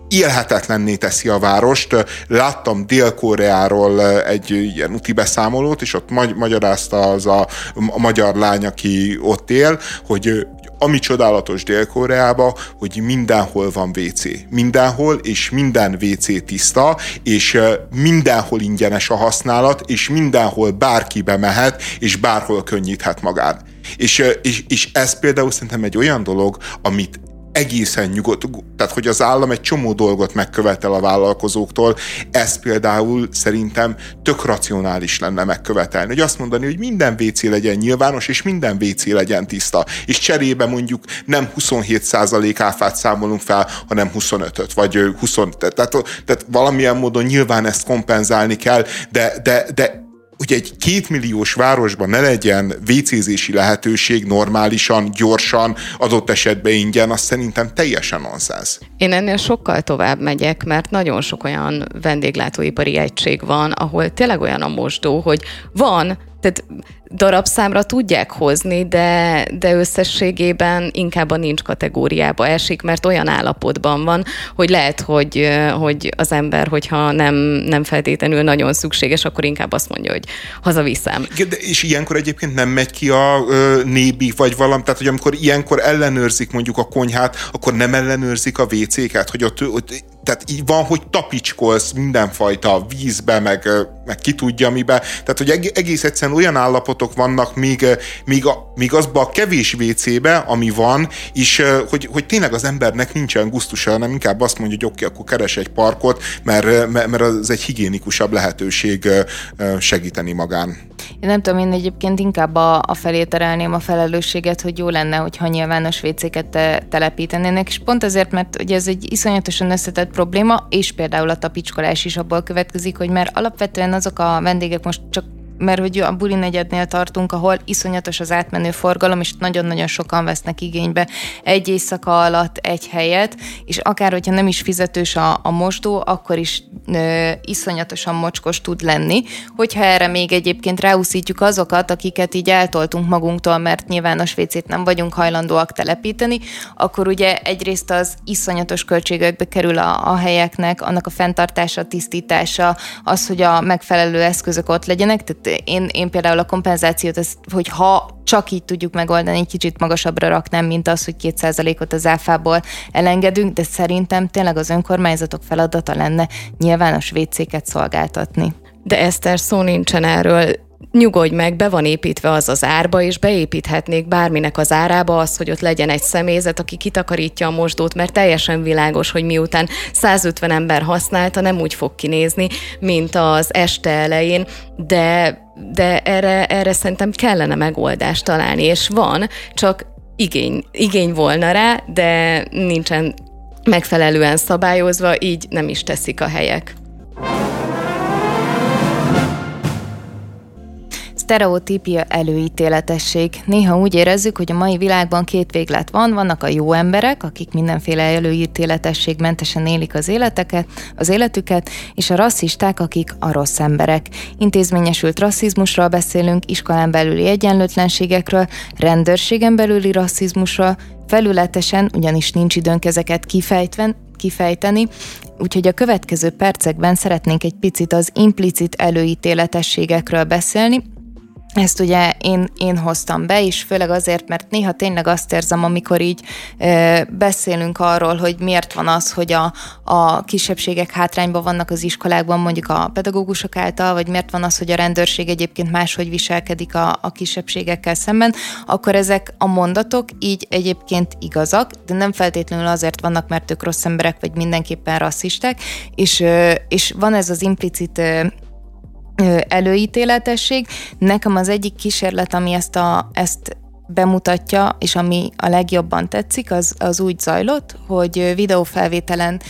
élhetetlenné teszi a várost. Láttam Dél-Koreáról egy ilyen úti beszámolót, és ott magy- magyarázta az a, a magyar lány, aki ott él, hogy ami csodálatos Dél-Koreába, hogy mindenhol van WC. Mindenhol, és minden WC tiszta, és mindenhol ingyenes a használat, és mindenhol bárki bemehet, és bárhol könnyíthet magán. És, és, és ez például szerintem egy olyan dolog, amit egészen nyugodt, tehát hogy az állam egy csomó dolgot megkövetel a vállalkozóktól, ez például szerintem tök racionális lenne megkövetelni, hogy azt mondani, hogy minden WC legyen nyilvános, és minden WC legyen tiszta, és cserébe mondjuk nem 27% áfát számolunk fel, hanem 25-öt, vagy 20, tehát, tehát valamilyen módon nyilván ezt kompenzálni kell, de, de, de hogy egy kétmilliós városban ne legyen vécézési lehetőség normálisan, gyorsan, adott esetben ingyen, az szerintem teljesen nonsens. Én ennél sokkal tovább megyek, mert nagyon sok olyan vendéglátóipari egység van, ahol tényleg olyan a mosdó, hogy van tehát darabszámra tudják hozni, de, de összességében inkább a nincs kategóriába esik, mert olyan állapotban van, hogy lehet, hogy, hogy az ember, hogyha nem, nem feltétlenül nagyon szükséges, akkor inkább azt mondja, hogy hazaviszem. De, és ilyenkor egyébként nem megy ki a ö, nébi, vagy valami, tehát hogy amikor ilyenkor ellenőrzik mondjuk a konyhát, akkor nem ellenőrzik a WC-ket, hogy ott, ott tehát így van, hogy tapicskolsz mindenfajta vízbe, meg, meg ki tudja mibe. Tehát, hogy egész egyszerűen olyan állapotok vannak még, még, a, még azba a kevés WC-be, ami van, és hogy, hogy tényleg az embernek nincsen gusztusa, hanem inkább azt mondja, hogy oké, okay, akkor keres egy parkot, mert, mert az egy higiénikusabb lehetőség segíteni magán. Én nem tudom, én egyébként inkább a, a felé terelném a felelősséget, hogy jó lenne, hogyha nyilvános WC-ket te, telepítenének, és pont azért, mert ugye ez egy iszonyatosan összetett probléma, és például a tapicskolás is abból következik, hogy mert alapvetően azok a vendégek most csak mert hogy a buli negyednél tartunk, ahol iszonyatos az átmenő forgalom, és nagyon-nagyon sokan vesznek igénybe egy éjszaka alatt egy helyet, és akár, hogyha nem is fizetős a, a mosdó, akkor is ö, iszonyatosan mocskos tud lenni. Hogyha erre még egyébként ráúszítjuk azokat, akiket így eltoltunk magunktól, mert nyilvános vécét nem vagyunk hajlandóak telepíteni, akkor ugye egyrészt az iszonyatos költségekbe kerül a, a helyeknek, annak a fenntartása, tisztítása, az, hogy a megfelelő eszközök ott legyenek, tehát én, én például a kompenzációt, ezt, hogy ha csak így tudjuk megoldani, egy kicsit magasabbra raknám, mint az, hogy 2%-ot az áfából elengedünk, de szerintem tényleg az önkormányzatok feladata lenne nyilvános WC-ket szolgáltatni. De Eszter, szó nincsen erről nyugodj meg, be van építve az az árba, és beépíthetnék bárminek az árába az, hogy ott legyen egy személyzet, aki kitakarítja a mosdót, mert teljesen világos, hogy miután 150 ember használta, nem úgy fog kinézni, mint az este elején, de, de erre, erre szerintem kellene megoldást találni, és van, csak igény, igény volna rá, de nincsen megfelelően szabályozva, így nem is teszik a helyek. Sztereotípia előítéletesség. Néha úgy érezzük, hogy a mai világban két véglet van, vannak a jó emberek, akik mindenféle előítéletesség mentesen élik az életeket, az életüket, és a rasszisták, akik a rossz emberek. Intézményesült rasszizmusról beszélünk, iskolán belüli egyenlőtlenségekről, rendőrségen belüli rasszizmusról, felületesen, ugyanis nincs időnk ezeket kifejtven, kifejteni, úgyhogy a következő percekben szeretnénk egy picit az implicit előítéletességekről beszélni, ezt ugye én, én hoztam be, és főleg azért, mert néha tényleg azt érzem, amikor így ö, beszélünk arról, hogy miért van az, hogy a, a kisebbségek hátrányban vannak az iskolákban, mondjuk a pedagógusok által, vagy miért van az, hogy a rendőrség egyébként máshogy viselkedik a, a kisebbségekkel szemben, akkor ezek a mondatok így egyébként igazak, de nem feltétlenül azért vannak, mert ők rossz emberek, vagy mindenképpen rasszisták, és, ö, és van ez az implicit ö, előítéletesség. Nekem az egyik kísérlet, ami ezt, a, ezt bemutatja, és ami a legjobban tetszik, az, az úgy zajlott, hogy videófelvételen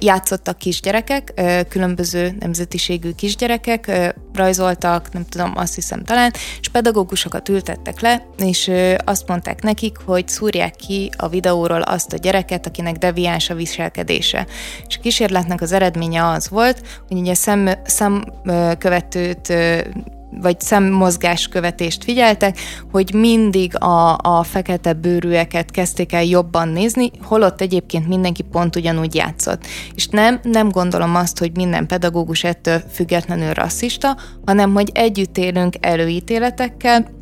játszottak kisgyerekek, különböző nemzetiségű kisgyerekek, rajzoltak, nem tudom, azt hiszem talán, és pedagógusokat ültettek le, és azt mondták nekik, hogy szúrják ki a videóról azt a gyereket, akinek deviáns a viselkedése. És a kísérletnek az eredménye az volt, hogy ugye szem, szemkövetőt vagy szemmozgás követést figyeltek, hogy mindig a, a fekete bőrűeket kezdték el jobban nézni, holott egyébként mindenki pont ugyanúgy játszott. És nem, nem gondolom azt, hogy minden pedagógus ettől függetlenül rasszista, hanem hogy együtt élünk előítéletekkel,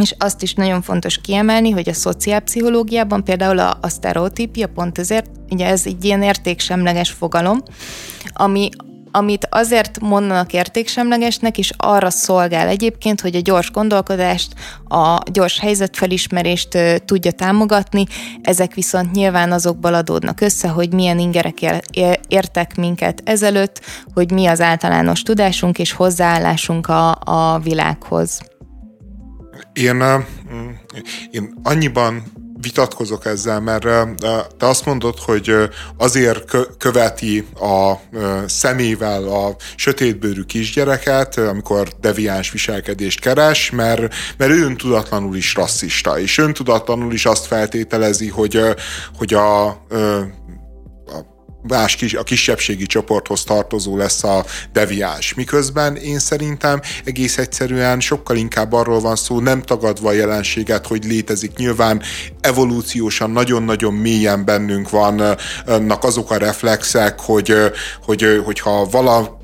és azt is nagyon fontos kiemelni, hogy a szociálpszichológiában például a, a sztereotípia pont ezért, ugye ez egy ilyen értéksemleges fogalom, ami amit azért mondanak értéksemlegesnek, és arra szolgál egyébként, hogy a gyors gondolkodást, a gyors helyzetfelismerést tudja támogatni, ezek viszont nyilván azokból adódnak össze, hogy milyen ingerek értek minket ezelőtt, hogy mi az általános tudásunk és hozzáállásunk a, a világhoz. Én, én annyiban vitatkozok ezzel, mert te azt mondod, hogy azért követi a szemével a sötétbőrű kisgyereket, amikor deviáns viselkedést keres, mert, mert ő öntudatlanul is rasszista, és öntudatlanul is azt feltételezi, hogy, hogy a más kis, a kisebbségi csoporthoz tartozó lesz a deviáns. Miközben én szerintem egész egyszerűen sokkal inkább arról van szó, nem tagadva a jelenséget, hogy létezik. Nyilván evolúciósan nagyon-nagyon mélyen bennünk vannak azok a reflexek, hogy, hogy, hogyha vala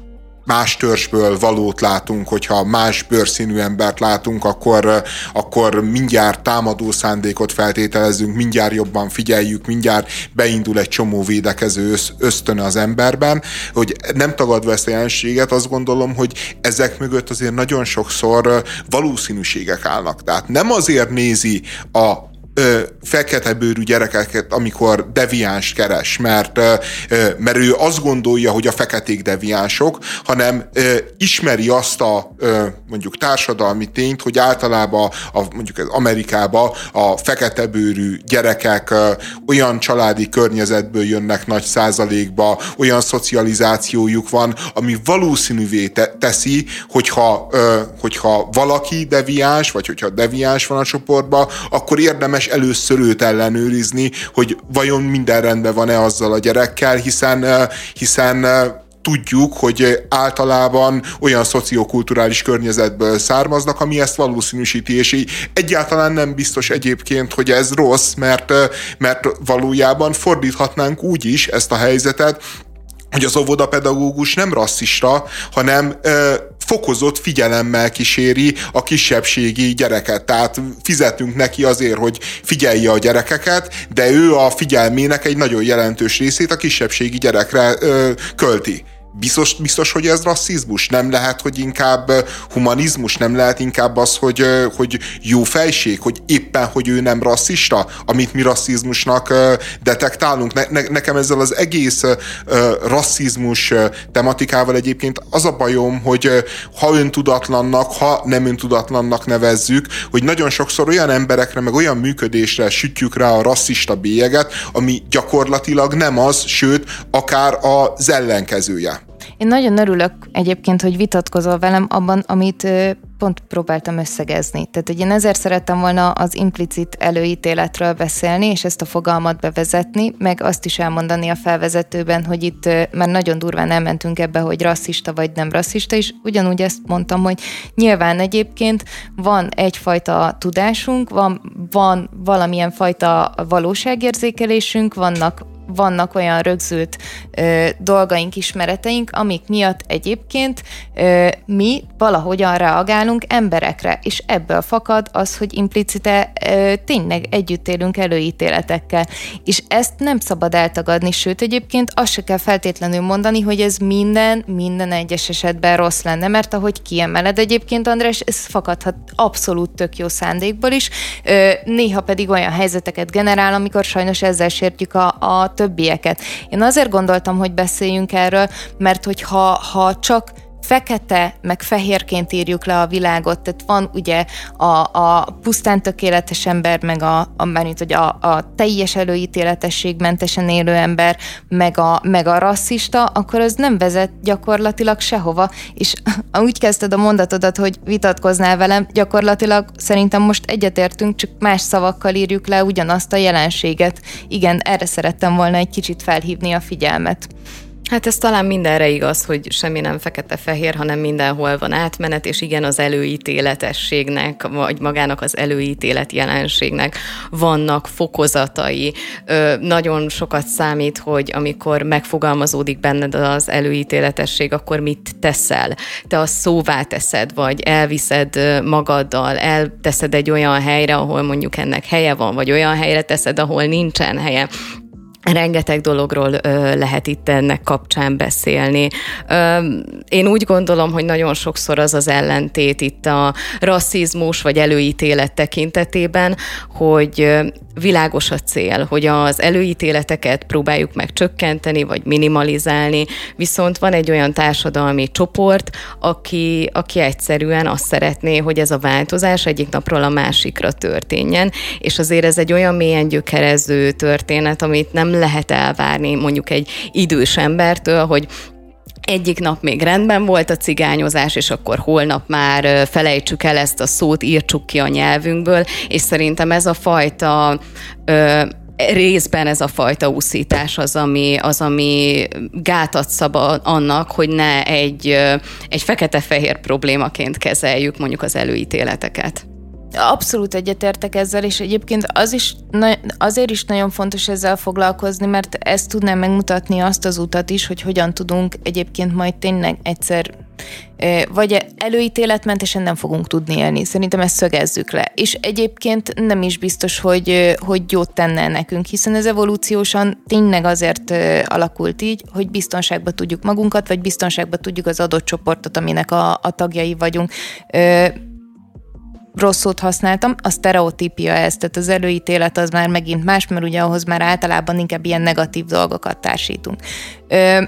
más törzsből valót látunk, hogyha más bőrszínű embert látunk, akkor, akkor mindjárt támadó szándékot feltételezünk, mindjárt jobban figyeljük, mindjárt beindul egy csomó védekező ösztön az emberben, hogy nem tagadva ezt a jelenséget, azt gondolom, hogy ezek mögött azért nagyon sokszor valószínűségek állnak. Tehát nem azért nézi a ö, fekete gyerekeket, amikor deviáns keres, mert, ö, mert ő azt gondolja, hogy a feketék deviánsok, hanem ö, ismeri azt a ö, mondjuk társadalmi tényt, hogy általában a, mondjuk az Amerikában a fekete bőrű gyerekek ö, olyan családi környezetből jönnek nagy százalékba, olyan szocializációjuk van, ami valószínűvé te- teszi, hogyha, ö, hogyha valaki deviáns, vagy hogyha deviáns van a csoportban, akkor érdemes érdemes először őt ellenőrizni, hogy vajon minden rendben van-e azzal a gyerekkel, hiszen, hiszen tudjuk, hogy általában olyan szociokulturális környezetből származnak, ami ezt valószínűsíti, és így egyáltalán nem biztos egyébként, hogy ez rossz, mert, mert valójában fordíthatnánk úgy is ezt a helyzetet, hogy az óvodapedagógus nem rasszista, hanem fokozott figyelemmel kíséri a kisebbségi gyereket. Tehát fizetünk neki azért, hogy figyelje a gyerekeket, de ő a figyelmének egy nagyon jelentős részét a kisebbségi gyerekre ö, költi. Biztos, biztos, hogy ez rasszizmus? Nem lehet, hogy inkább humanizmus? Nem lehet inkább az, hogy, hogy jó fejség? Hogy éppen, hogy ő nem rasszista? Amit mi rasszizmusnak detektálunk? Ne, ne, nekem ezzel az egész rasszizmus tematikával egyébként az a bajom, hogy ha öntudatlannak, ha nem öntudatlannak nevezzük, hogy nagyon sokszor olyan emberekre, meg olyan működésre sütjük rá a rasszista bélyeget, ami gyakorlatilag nem az, sőt, akár az ellenkezője. Én nagyon örülök egyébként, hogy vitatkozol velem abban, amit pont próbáltam összegezni. Tehát, hogy én ezért szerettem volna az implicit előítéletről beszélni, és ezt a fogalmat bevezetni, meg azt is elmondani a felvezetőben, hogy itt már nagyon durván elmentünk ebbe, hogy rasszista vagy nem rasszista, és ugyanúgy ezt mondtam, hogy nyilván egyébként van egyfajta tudásunk, van, van valamilyen fajta valóságérzékelésünk, vannak vannak olyan rögzült ö, dolgaink, ismereteink, amik miatt egyébként ö, mi valahogyan reagálunk emberekre, és ebből fakad az, hogy implicite ö, tényleg együtt élünk előítéletekkel. És ezt nem szabad eltagadni, sőt egyébként azt se kell feltétlenül mondani, hogy ez minden, minden egyes esetben rossz lenne, mert ahogy kiemeled egyébként, András, ez fakadhat abszolút tök jó szándékból is, ö, néha pedig olyan helyzeteket generál, amikor sajnos ezzel sértjük a, a többieket. Én azért gondoltam, hogy beszéljünk erről, mert hogyha ha csak fekete, meg fehérként írjuk le a világot, tehát van ugye a, a pusztán tökéletes ember, meg a, a, mert, hogy a, a teljes előítéletességmentesen élő ember, meg a, meg a rasszista, akkor az nem vezet gyakorlatilag sehova, és úgy kezdted a mondatodat, hogy vitatkoznál velem, gyakorlatilag szerintem most egyetértünk, csak más szavakkal írjuk le ugyanazt a jelenséget. Igen, erre szerettem volna egy kicsit felhívni a figyelmet. Hát ez talán mindenre igaz, hogy semmi nem fekete-fehér, hanem mindenhol van átmenet, és igen, az előítéletességnek, vagy magának az előítélet jelenségnek vannak fokozatai. Ö, nagyon sokat számít, hogy amikor megfogalmazódik benned az előítéletesség, akkor mit teszel? Te azt szóvá teszed, vagy elviszed magaddal, elteszed egy olyan helyre, ahol mondjuk ennek helye van, vagy olyan helyre teszed, ahol nincsen helye. Rengeteg dologról ö, lehet itt ennek kapcsán beszélni. Ö, én úgy gondolom, hogy nagyon sokszor az az ellentét itt a rasszizmus vagy előítélet tekintetében, hogy világos a cél, hogy az előítéleteket próbáljuk meg csökkenteni, vagy minimalizálni, viszont van egy olyan társadalmi csoport, aki, aki egyszerűen azt szeretné, hogy ez a változás egyik napról a másikra történjen, és azért ez egy olyan mélyen gyökerező történet, amit nem lehet elvárni mondjuk egy idős embertől, hogy egyik nap még rendben volt a cigányozás, és akkor holnap már felejtsük el ezt a szót, írtsuk ki a nyelvünkből, és szerintem ez a fajta ö, részben ez a fajta úszítás az, ami, az, ami gátat szab annak, hogy ne egy, egy fekete-fehér problémaként kezeljük mondjuk az előítéleteket. Abszolút egyetértek ezzel, és egyébként az is, azért is nagyon fontos ezzel foglalkozni, mert ez tudná megmutatni azt az utat is, hogy hogyan tudunk egyébként majd tényleg egyszer vagy előítéletmentesen nem fogunk tudni élni. Szerintem ezt szögezzük le. És egyébként nem is biztos, hogy, hogy jót tenne nekünk, hiszen ez evolúciósan tényleg azért alakult így, hogy biztonságba tudjuk magunkat, vagy biztonságba tudjuk az adott csoportot, aminek a, a tagjai vagyunk rossz szót használtam, a sztereotípia ez, tehát az előítélet az már megint más, mert ugye ahhoz már általában inkább ilyen negatív dolgokat társítunk. Ö,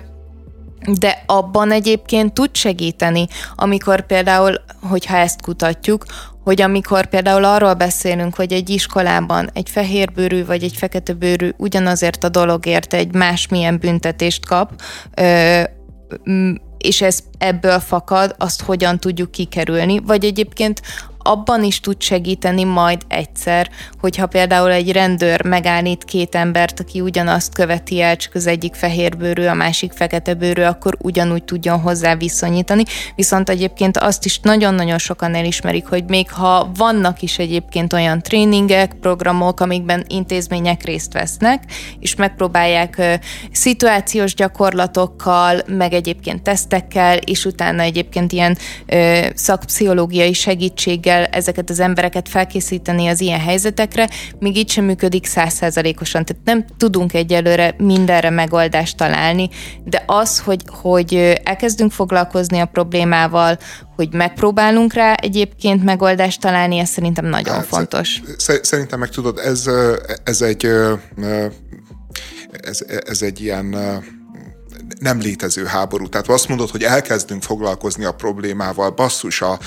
de abban egyébként tud segíteni, amikor például, hogyha ezt kutatjuk, hogy amikor például arról beszélünk, hogy egy iskolában egy fehérbőrű vagy egy feketebőrű ugyanazért a dologért egy másmilyen büntetést kap, ö, és ez ebből fakad, azt hogyan tudjuk kikerülni, vagy egyébként abban is tud segíteni majd egyszer, hogyha például egy rendőr megállít két embert, aki ugyanazt követi el, csak az egyik fehérbőrű, a másik feketebőrű, akkor ugyanúgy tudjon hozzá viszonyítani. Viszont egyébként azt is nagyon-nagyon sokan elismerik, hogy még ha vannak is egyébként olyan tréningek, programok, amikben intézmények részt vesznek, és megpróbálják szituációs gyakorlatokkal, meg egyébként tesztekkel, és utána egyébként ilyen szakpszichológiai segítséggel kell ezeket az embereket felkészíteni az ilyen helyzetekre, még így sem működik százszázalékosan. Tehát nem tudunk egyelőre mindenre megoldást találni, de az, hogy, hogy elkezdünk foglalkozni a problémával, hogy megpróbálunk rá egyébként megoldást találni, ez szerintem nagyon hát, fontos. Szerintem meg tudod, ez, ez egy ez, ez egy ilyen nem létező háború. Tehát azt mondod, hogy elkezdünk foglalkozni a problémával, basszus, a,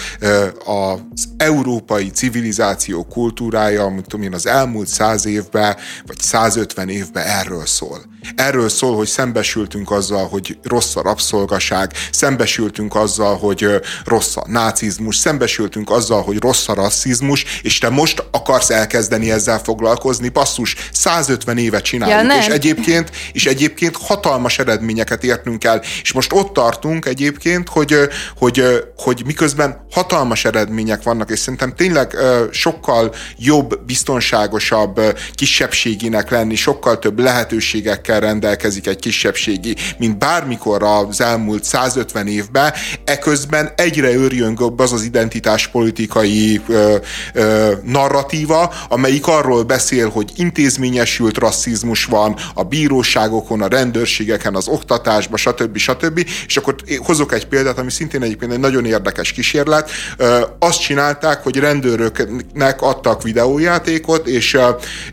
a, az európai civilizáció kultúrája, amit tudom én, az elmúlt száz évben, vagy 150 évben erről szól. Erről szól, hogy szembesültünk azzal, hogy rossz a rabszolgaság, szembesültünk azzal, hogy rossz a nácizmus, szembesültünk azzal, hogy rossz a rasszizmus, és te most akarsz elkezdeni ezzel foglalkozni, basszus, 150 évet csináljuk, ja, és egyébként, és egyébként hatalmas eredményeket értünk el, és most ott tartunk egyébként, hogy, hogy, hogy miközben hatalmas eredmények vannak, és szerintem tényleg sokkal jobb, biztonságosabb kisebbséginek lenni, sokkal több lehetőségek értékekkel rendelkezik egy kisebbségi, mint bármikor az elmúlt 150 évben, eközben egyre örjöngöbb az az identitáspolitikai narratíva, amelyik arról beszél, hogy intézményesült rasszizmus van a bíróságokon, a rendőrségeken, az oktatásban, stb. stb. És akkor hozok egy példát, ami szintén egyébként egy nagyon érdekes kísérlet. Azt csinálták, hogy rendőröknek adtak videójátékot, és,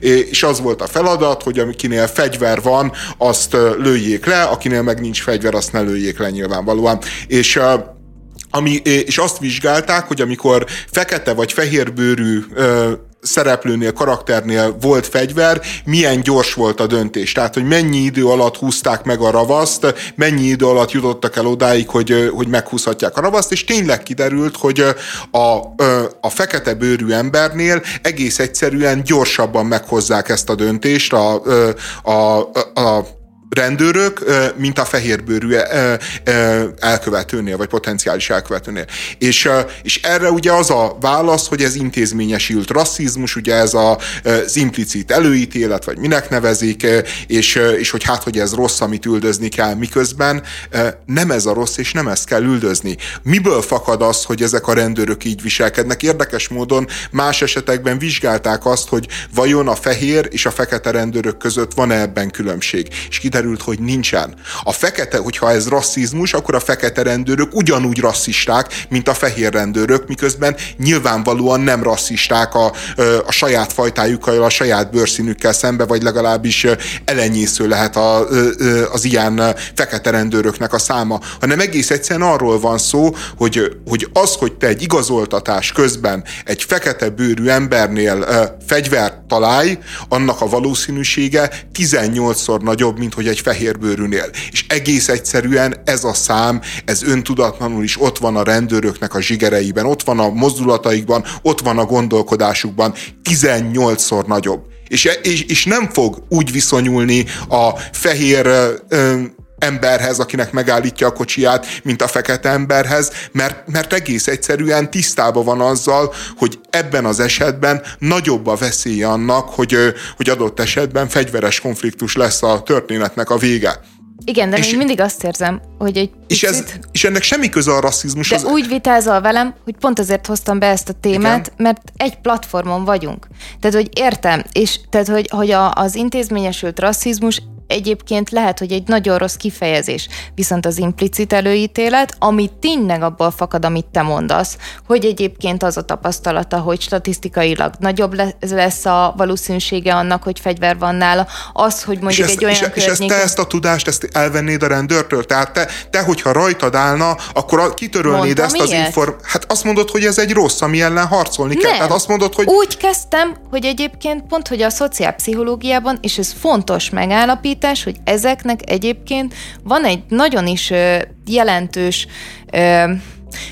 és az volt a feladat, hogy akinél fegyver van, azt lőjék le, akinél meg nincs fegyver, azt ne lőjék le nyilvánvalóan. És ami, és azt vizsgálták, hogy amikor fekete vagy fehérbőrű szereplőnél, karakternél volt fegyver, milyen gyors volt a döntés. Tehát, hogy mennyi idő alatt húzták meg a ravaszt, mennyi idő alatt jutottak el odáig, hogy, hogy meghúzhatják a ravaszt, és tényleg kiderült, hogy a, a fekete bőrű embernél egész egyszerűen gyorsabban meghozzák ezt a döntést a, a, a, a rendőrök, mint a fehérbőrű elkövetőnél, vagy potenciális elkövetőnél. És, és erre ugye az a válasz, hogy ez intézményesült rasszizmus, ugye ez a, az implicit előítélet, vagy minek nevezik, és, és hogy hát, hogy ez rossz, amit üldözni kell, miközben nem ez a rossz, és nem ezt kell üldözni. Miből fakad az, hogy ezek a rendőrök így viselkednek? Érdekes módon más esetekben vizsgálták azt, hogy vajon a fehér és a fekete rendőrök között van-e ebben különbség. És kiderült, hogy nincsen. A fekete, hogyha ez rasszizmus, akkor a fekete rendőrök ugyanúgy rasszisták, mint a fehér rendőrök, miközben nyilvánvalóan nem rasszisták a, a saját fajtájukkal, a saját bőrszínükkel szembe, vagy legalábbis elenyésző lehet a, az ilyen fekete rendőröknek a száma, hanem egész egyszerűen arról van szó, hogy, hogy az, hogy te egy igazoltatás közben egy fekete bőrű embernél fegyvert találj, annak a valószínűsége 18-szor nagyobb, mint hogy egy fehérbőrűnél. És egész egyszerűen ez a szám, ez öntudatlanul is ott van a rendőröknek a zsigereiben, ott van a mozdulataikban, ott van a gondolkodásukban, 18-szor nagyobb. És, és, és nem fog úgy viszonyulni a fehér ö, emberhez, akinek megállítja a kocsiját, mint a fekete emberhez, mert, mert egész egyszerűen tisztában van azzal, hogy ebben az esetben nagyobb a veszély annak, hogy, hogy adott esetben fegyveres konfliktus lesz a történetnek a vége. Igen, de és, még mindig azt érzem, hogy egy és, ez, és ennek semmi köze a rasszizmushoz. De úgy vitázol velem, hogy pont azért hoztam be ezt a témát, Igen? mert egy platformon vagyunk. Tehát, hogy értem, és tehát, hogy, hogy a, az intézményesült rasszizmus egyébként lehet, hogy egy nagyon rossz kifejezés, viszont az implicit előítélet, ami tényleg abból fakad, amit te mondasz, hogy egyébként az a tapasztalata, hogy statisztikailag nagyobb lesz a valószínűsége annak, hogy fegyver van nála, az, hogy mondjuk és egy olyan és, és ezt, te ezt a tudást, ezt elvennéd a rendőrtől? Tehát te, te hogyha rajtad állna, akkor kitörölnéd Mondtam ezt az inform... Hát azt mondod, hogy ez egy rossz, ami ellen harcolni Nem. kell. Tehát azt mondod, hogy... Úgy kezdtem, hogy egyébként pont, hogy a szociálpszichológiában, és ez fontos megállapítani, megállapítás, hogy ezeknek egyébként van egy nagyon is jelentős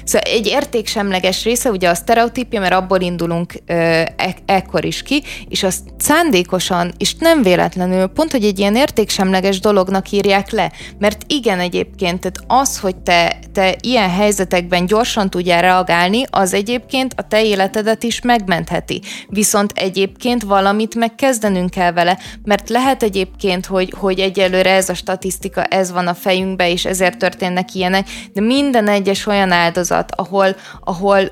Szóval egy értéksemleges része, ugye a sztereotípia, mert abból indulunk e- ekkor is ki, és azt szándékosan, és nem véletlenül, pont, hogy egy ilyen értéksemleges dolognak írják le. Mert igen, egyébként, tehát az, hogy te, te ilyen helyzetekben gyorsan tudjál reagálni, az egyébként a te életedet is megmentheti. Viszont egyébként valamit megkezdenünk kell vele, mert lehet egyébként, hogy, hogy egyelőre ez a statisztika, ez van a fejünkbe, és ezért történnek ilyenek, de minden egyes olyan áldozat, ahol, ahol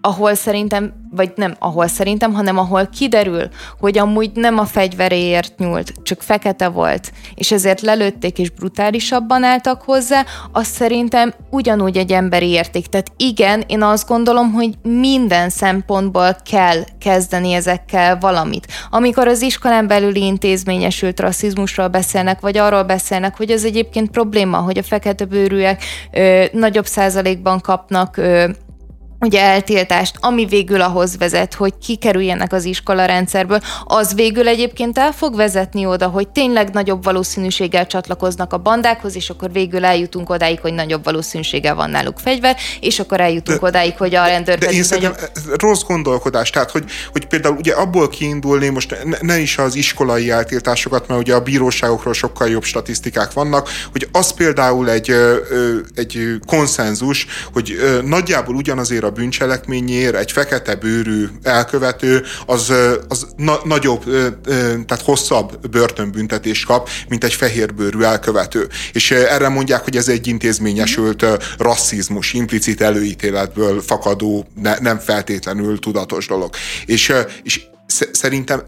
ahol szerintem, vagy nem ahol szerintem, hanem ahol kiderül, hogy amúgy nem a fegyveréért nyúlt, csak fekete volt, és ezért lelőtték és brutálisabban álltak hozzá, az szerintem ugyanúgy egy emberi érték. Tehát igen, én azt gondolom, hogy minden szempontból kell kezdeni ezekkel valamit. Amikor az iskolán belüli intézményesült rasszizmusról beszélnek, vagy arról beszélnek, hogy ez egyébként probléma, hogy a fekete bőrűek ö, nagyobb százalékban kapnak ö, ugye eltiltást, ami végül ahhoz vezet, hogy kikerüljenek az iskola rendszerből, az végül egyébként el fog vezetni oda, hogy tényleg nagyobb valószínűséggel csatlakoznak a bandákhoz, és akkor végül eljutunk odáig, hogy nagyobb valószínűséggel van náluk fegyver, és akkor eljutunk de, odáig, hogy a rendőr... De én nagyobb... rossz gondolkodás, tehát hogy, hogy például ugye abból kiindulni, most ne, ne is az iskolai eltiltásokat, mert ugye a bíróságokról sokkal jobb statisztikák vannak, hogy az például egy, egy konszenzus, hogy nagyjából ugyanazért a bűncselekményért egy fekete bőrű elkövető az, az na, nagyobb, tehát hosszabb börtönbüntetést kap, mint egy fehérbőrű elkövető. És erre mondják, hogy ez egy intézményesült rasszizmus, implicit előítéletből fakadó, ne, nem feltétlenül tudatos dolog. És, és szerintem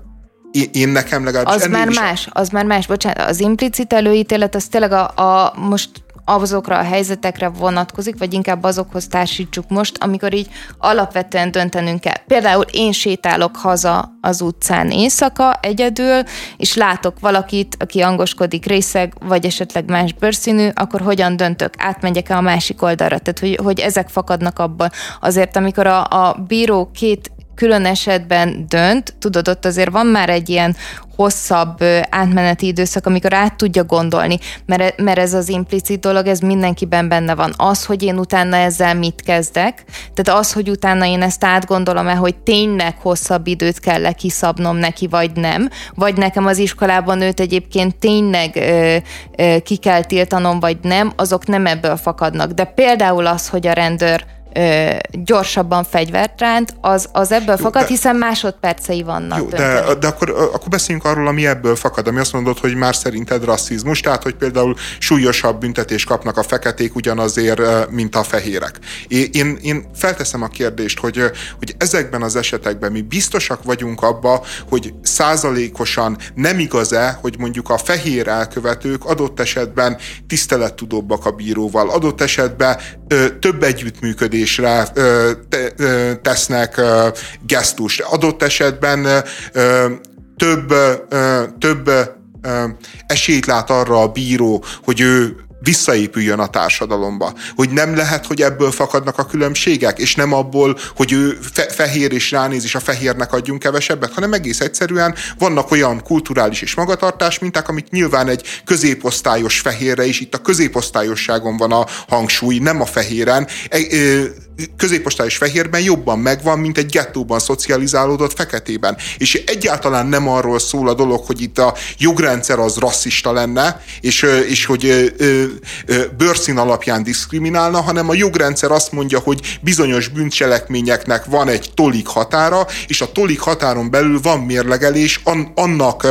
én nekem legalábbis... Az már is... más, az már más, bocsánat, az implicit előítélet, az tényleg a, a most azokra a helyzetekre vonatkozik, vagy inkább azokhoz társítsuk most, amikor így alapvetően döntenünk kell. Például én sétálok haza az utcán éjszaka egyedül, és látok valakit, aki angoskodik részeg, vagy esetleg más bőrszínű, akkor hogyan döntök? Átmegyek-e a másik oldalra? Tehát, hogy, hogy ezek fakadnak abban. Azért, amikor a, a bíró két külön esetben dönt, tudod, ott azért van már egy ilyen hosszabb átmeneti időszak, amikor át tudja gondolni, mert, mert ez az implicit dolog, ez mindenkiben benne van. Az, hogy én utána ezzel mit kezdek, tehát az, hogy utána én ezt átgondolom-e, hogy tényleg hosszabb időt kell -e kiszabnom neki, vagy nem, vagy nekem az iskolában őt egyébként tényleg ö, ö, ki kell tiltanom, vagy nem, azok nem ebből fakadnak. De például az, hogy a rendőr ö, gyorsabban fegyvert ránt, az, az ebből jó, fakad, de, hiszen másodpercei vannak. Jó, de, de akkor, akkor beszéljünk arról, ami ebből fakad, ami azt mondod, hogy már szerinted rasszizmus, tehát hogy például súlyosabb büntetést kapnak a feketék ugyanazért, mint a fehérek. Én, én felteszem a kérdést, hogy, hogy ezekben az esetekben mi biztosak vagyunk abba, hogy százalékosan nem igaz-e, hogy mondjuk a fehér elkövetők adott esetben tisztelettudóbbak a bíróval, adott esetben ö, több együttműködés viselkedésre te, tesznek gesztust. Adott esetben több, több esélyt lát arra a bíró, hogy ő visszaépüljön a társadalomba. Hogy nem lehet, hogy ebből fakadnak a különbségek, és nem abból, hogy ő fe- fehér és ránéz, és a fehérnek adjunk kevesebbet, hanem egész egyszerűen vannak olyan kulturális és magatartás minták, amit nyilván egy középosztályos fehérre is, itt a középosztályosságon van a hangsúly, nem a fehéren. E, középosztályos fehérben jobban megvan, mint egy gettóban szocializálódott feketében. És egyáltalán nem arról szól a dolog, hogy itt a jogrendszer az rasszista lenne, és, és hogy bőrszín alapján diszkriminálna, hanem a jogrendszer azt mondja, hogy bizonyos bűncselekményeknek van egy tolik határa, és a tolik határon belül van mérlegelés annak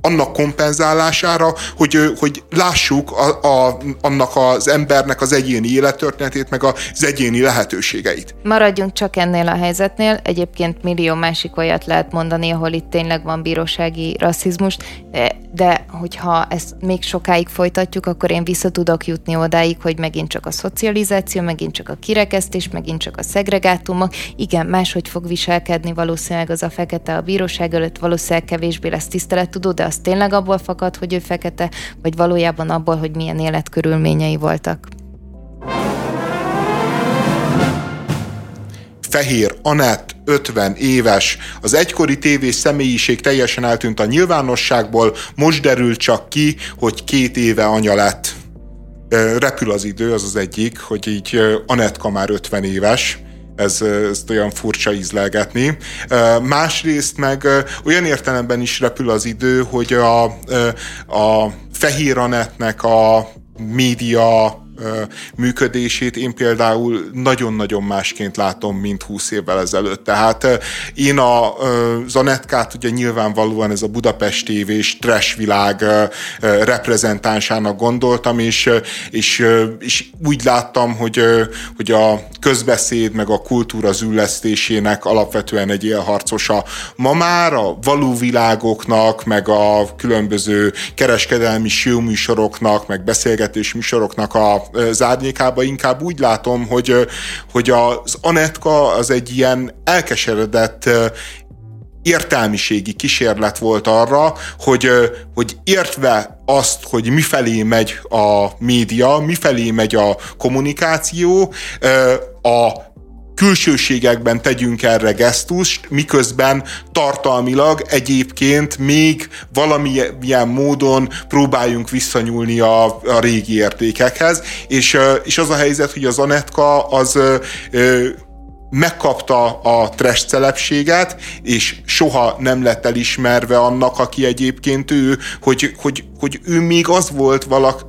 annak kompenzálására, hogy, hogy lássuk a, a, annak az embernek az egyéni élettörténetét, meg az egyéni lehetőségeit. Maradjunk csak ennél a helyzetnél. Egyébként millió másik olyat lehet mondani, ahol itt tényleg van bírósági rasszizmus, de, de hogyha ezt még sokáig folytatjuk, akkor én vissza tudok jutni odáig, hogy megint csak a szocializáció, megint csak a kirekesztés, megint csak a szegregátumok. Igen, máshogy fog viselkedni valószínűleg az a fekete a bíróság előtt, valószínűleg kevésbé lesz tisztelet tudó, de az tényleg abból fakad, hogy ő fekete, vagy valójában abból, hogy milyen életkörülményei voltak. Fehér Anett, 50 éves, az egykori tévés személyiség teljesen eltűnt a nyilvánosságból, most derül csak ki, hogy két éve anya lett. Repül az idő, az az egyik, hogy így Anetka már 50 éves, ez, ezt olyan furcsa ízlelgetni. Másrészt meg olyan értelemben is repül az idő, hogy a, a fehér a média működését én például nagyon-nagyon másként látom, mint 20 évvel ezelőtt. Tehát én a Zanetkát ugye nyilvánvalóan ez a Budapest TV és trash világ reprezentánsának gondoltam, és, és, és úgy láttam, hogy, hogy a közbeszéd meg a kultúra züllesztésének alapvetően egy élharcosa. Ma már a való világoknak, meg a különböző kereskedelmi műsoroknak, meg beszélgetés műsoroknak a az árnyékába inkább úgy látom, hogy, hogy az Anetka az egy ilyen elkeseredett értelmiségi kísérlet volt arra, hogy, hogy értve azt, hogy mifelé megy a média, mifelé megy a kommunikáció, a külsőségekben tegyünk erre gesztust, miközben tartalmilag egyébként még valamilyen módon próbáljunk visszanyúlni a, a régi értékekhez, és, és az a helyzet, hogy az Anetka az megkapta a trash celebséget, és soha nem lett elismerve annak, aki egyébként ő, hogy, hogy, hogy ő még az volt valak,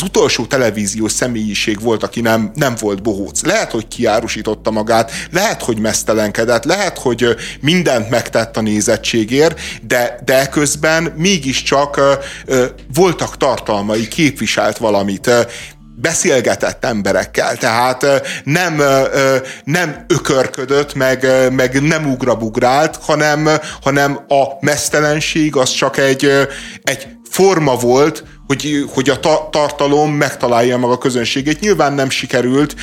az utolsó televíziós személyiség volt, aki nem, nem volt bohóc. Lehet, hogy kiárusította magát, lehet, hogy mesztelenkedett, lehet, hogy mindent megtett a nézettségért, de, de közben mégiscsak voltak tartalmai, képviselt valamit beszélgetett emberekkel, tehát nem, nem ökörködött, meg, meg nem ugrabugrált, hanem, hanem a mesztelenség az csak egy, egy forma volt, hogy, hogy a ta- tartalom megtalálja meg a közönségét. Nyilván nem sikerült,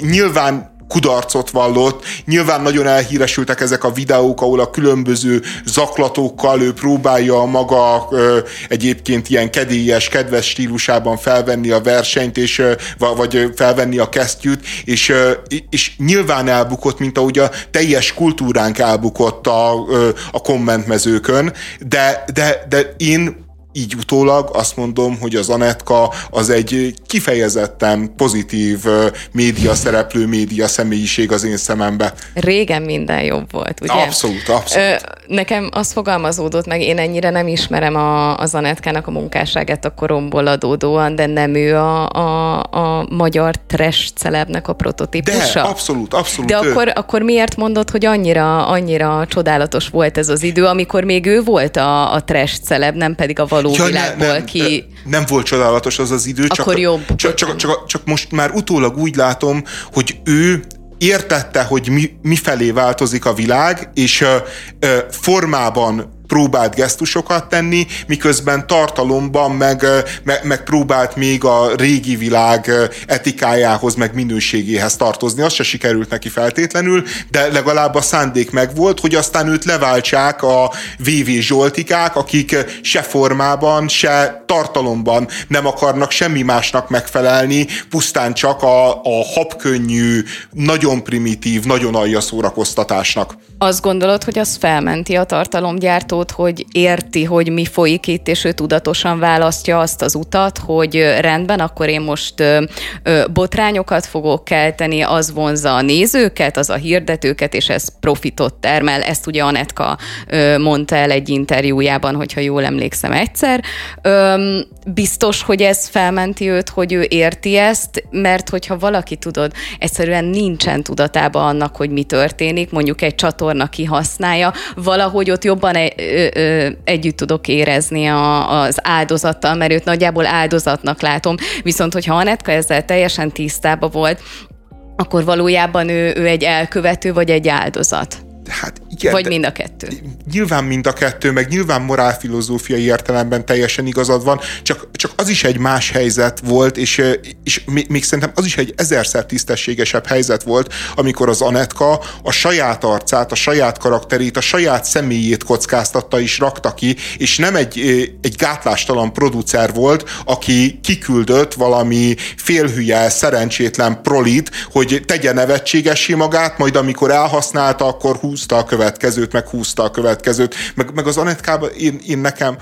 nyilván kudarcot vallott. Nyilván nagyon elhíresültek ezek a videók, ahol a különböző zaklatókkal ő próbálja maga ö, egyébként ilyen kedélyes, kedves stílusában felvenni a versenyt, és, vagy felvenni a kesztyűt, és, és nyilván elbukott, mint ahogy a teljes kultúránk elbukott a, ö, a kommentmezőkön, de, de, de én így utólag azt mondom, hogy az Anetka az egy kifejezetten pozitív média szereplő, média személyiség az én szemembe. Régen minden jobb volt, ugye? Abszolút, abszolút. Ö, nekem az fogalmazódott meg, én ennyire nem ismerem a, az Anetkának a munkásságát a koromból adódóan, de nem ő a, a, a magyar trash celebnek a prototípusa. De, abszolút, abszolút. De akkor, akkor miért mondod, hogy annyira, annyira csodálatos volt ez az idő, amikor még ő volt a, a trash celeb, nem pedig a való való ja, világból ne, nem, ki... Nem volt csodálatos az az idő, Akkor csak, jobb. Csak, csak, csak, csak most már utólag úgy látom, hogy ő értette, hogy mi, mi felé változik a világ, és ö, ö, formában próbált gesztusokat tenni, miközben tartalomban meg, meg, meg próbált még a régi világ etikájához, meg minőségéhez tartozni. Az se sikerült neki feltétlenül, de legalább a szándék megvolt, hogy aztán őt leváltsák a VV Zsoltikák, akik se formában, se tartalomban nem akarnak semmi másnak megfelelni, pusztán csak a, a habkönnyű, nagyon primitív, nagyon alja szórakoztatásnak. Azt gondolod, hogy az felmenti a tartalomgyártót, hogy érti, hogy mi folyik itt, és ő tudatosan választja azt az utat, hogy rendben, akkor én most botrányokat fogok kelteni, az vonza a nézőket, az a hirdetőket, és ez profitot termel. Ezt ugye Anetka mondta el egy interjújában, hogyha jól emlékszem egyszer. Biztos, hogy ez felmenti őt, hogy ő érti ezt, mert hogyha valaki tudod, egyszerűen nincsen tudatában annak, hogy mi történik, mondjuk egy csatorna csatorna kihasználja, valahogy ott jobban e, ö, ö, együtt tudok érezni a, az áldozattal, mert őt nagyjából áldozatnak látom, viszont hogyha Anetka ezzel teljesen tisztában volt, akkor valójában ő, ő egy elkövető vagy egy áldozat. Hát igen, Vagy mind a kettő? Nyilván mind a kettő, meg nyilván morálfilozófiai értelemben teljesen igazad van, csak, csak az is egy más helyzet volt, és, és még, szerintem az is egy ezerszer tisztességesebb helyzet volt, amikor az Anetka a saját arcát, a saját karakterét, a saját személyét kockáztatta és rakta ki, és nem egy, egy gátlástalan producer volt, aki kiküldött valami félhülye, szerencsétlen prolit, hogy tegye nevetségesé magát, majd amikor elhasználta, akkor húzta a követ következőt, meg húzta a következőt, meg, meg az Anetkában én, én nekem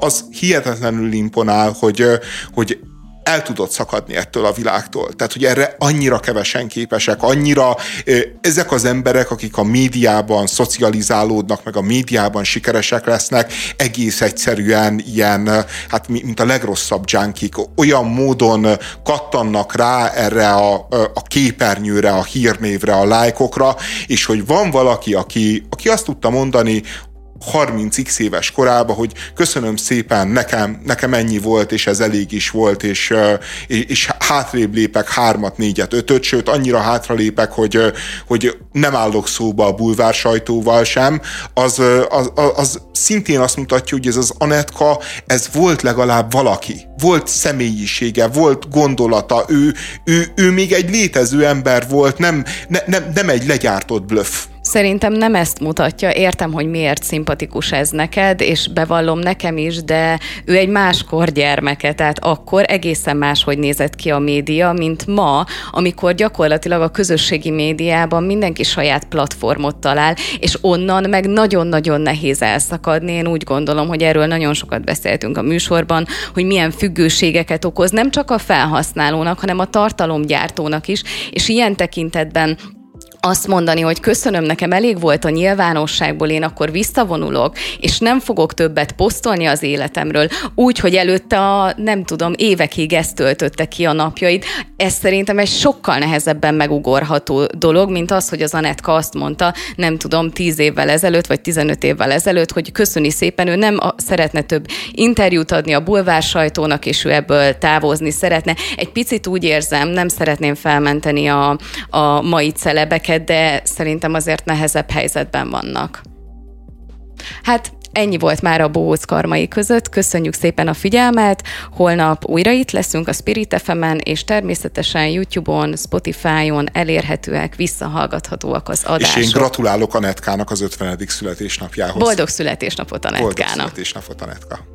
az hihetetlenül imponál, hogy, hogy el tudott szakadni ettől a világtól. Tehát, hogy erre annyira kevesen képesek, annyira ezek az emberek, akik a médiában szocializálódnak, meg a médiában sikeresek lesznek, egész egyszerűen ilyen, hát mint a legrosszabb junkik, olyan módon kattannak rá erre a, a képernyőre, a hírnévre, a lájkokra, és hogy van valaki, aki, aki azt tudta mondani, 30x éves korában, hogy köszönöm szépen, nekem, nekem ennyi volt, és ez elég is volt, és, és hátrébb lépek hármat, négyet, ötöt, sőt annyira hátra lépek, hogy, hogy nem állok szóba a bulvár sajtóval sem, az, az, az szintén azt mutatja, hogy ez az Anetka, ez volt legalább valaki, volt személyisége, volt gondolata, ő, ő, ő még egy létező ember volt, nem, ne, nem, nem egy legyártott bluff. Szerintem nem ezt mutatja, értem, hogy miért szimpatikus ez neked, és bevallom nekem is, de ő egy máskor gyermeke, tehát akkor egészen máshogy nézett ki a média, mint ma, amikor gyakorlatilag a közösségi médiában mindenki saját platformot talál, és onnan meg nagyon-nagyon nehéz elszakadni. Én úgy gondolom, hogy erről nagyon sokat beszéltünk a műsorban, hogy milyen függőségeket okoz nem csak a felhasználónak, hanem a tartalomgyártónak is, és ilyen tekintetben azt mondani, hogy köszönöm, nekem elég volt a nyilvánosságból, én akkor visszavonulok, és nem fogok többet posztolni az életemről, úgy, hogy előtte a, nem tudom, évekig ezt töltötte ki a napjait. Ez szerintem egy sokkal nehezebben megugorható dolog, mint az, hogy az Anetka azt mondta, nem tudom, 10 évvel ezelőtt, vagy 15 évvel ezelőtt, hogy köszöni szépen, ő nem a, szeretne több interjút adni a bulvár sajtónak, és ő ebből távozni szeretne. Egy picit úgy érzem, nem szeretném felmenteni a, a mai celebeket, de szerintem azért nehezebb helyzetben vannak. Hát ennyi volt már a Bohóc karmai között. Köszönjük szépen a figyelmet. Holnap újra itt leszünk a Spirit fm és természetesen YouTube-on, Spotify-on elérhetőek, visszahallgathatóak az adások. És én gratulálok Anetkának az 50. születésnapjához. Boldog születésnapot Anetkának. Boldog születésnapot Anetka.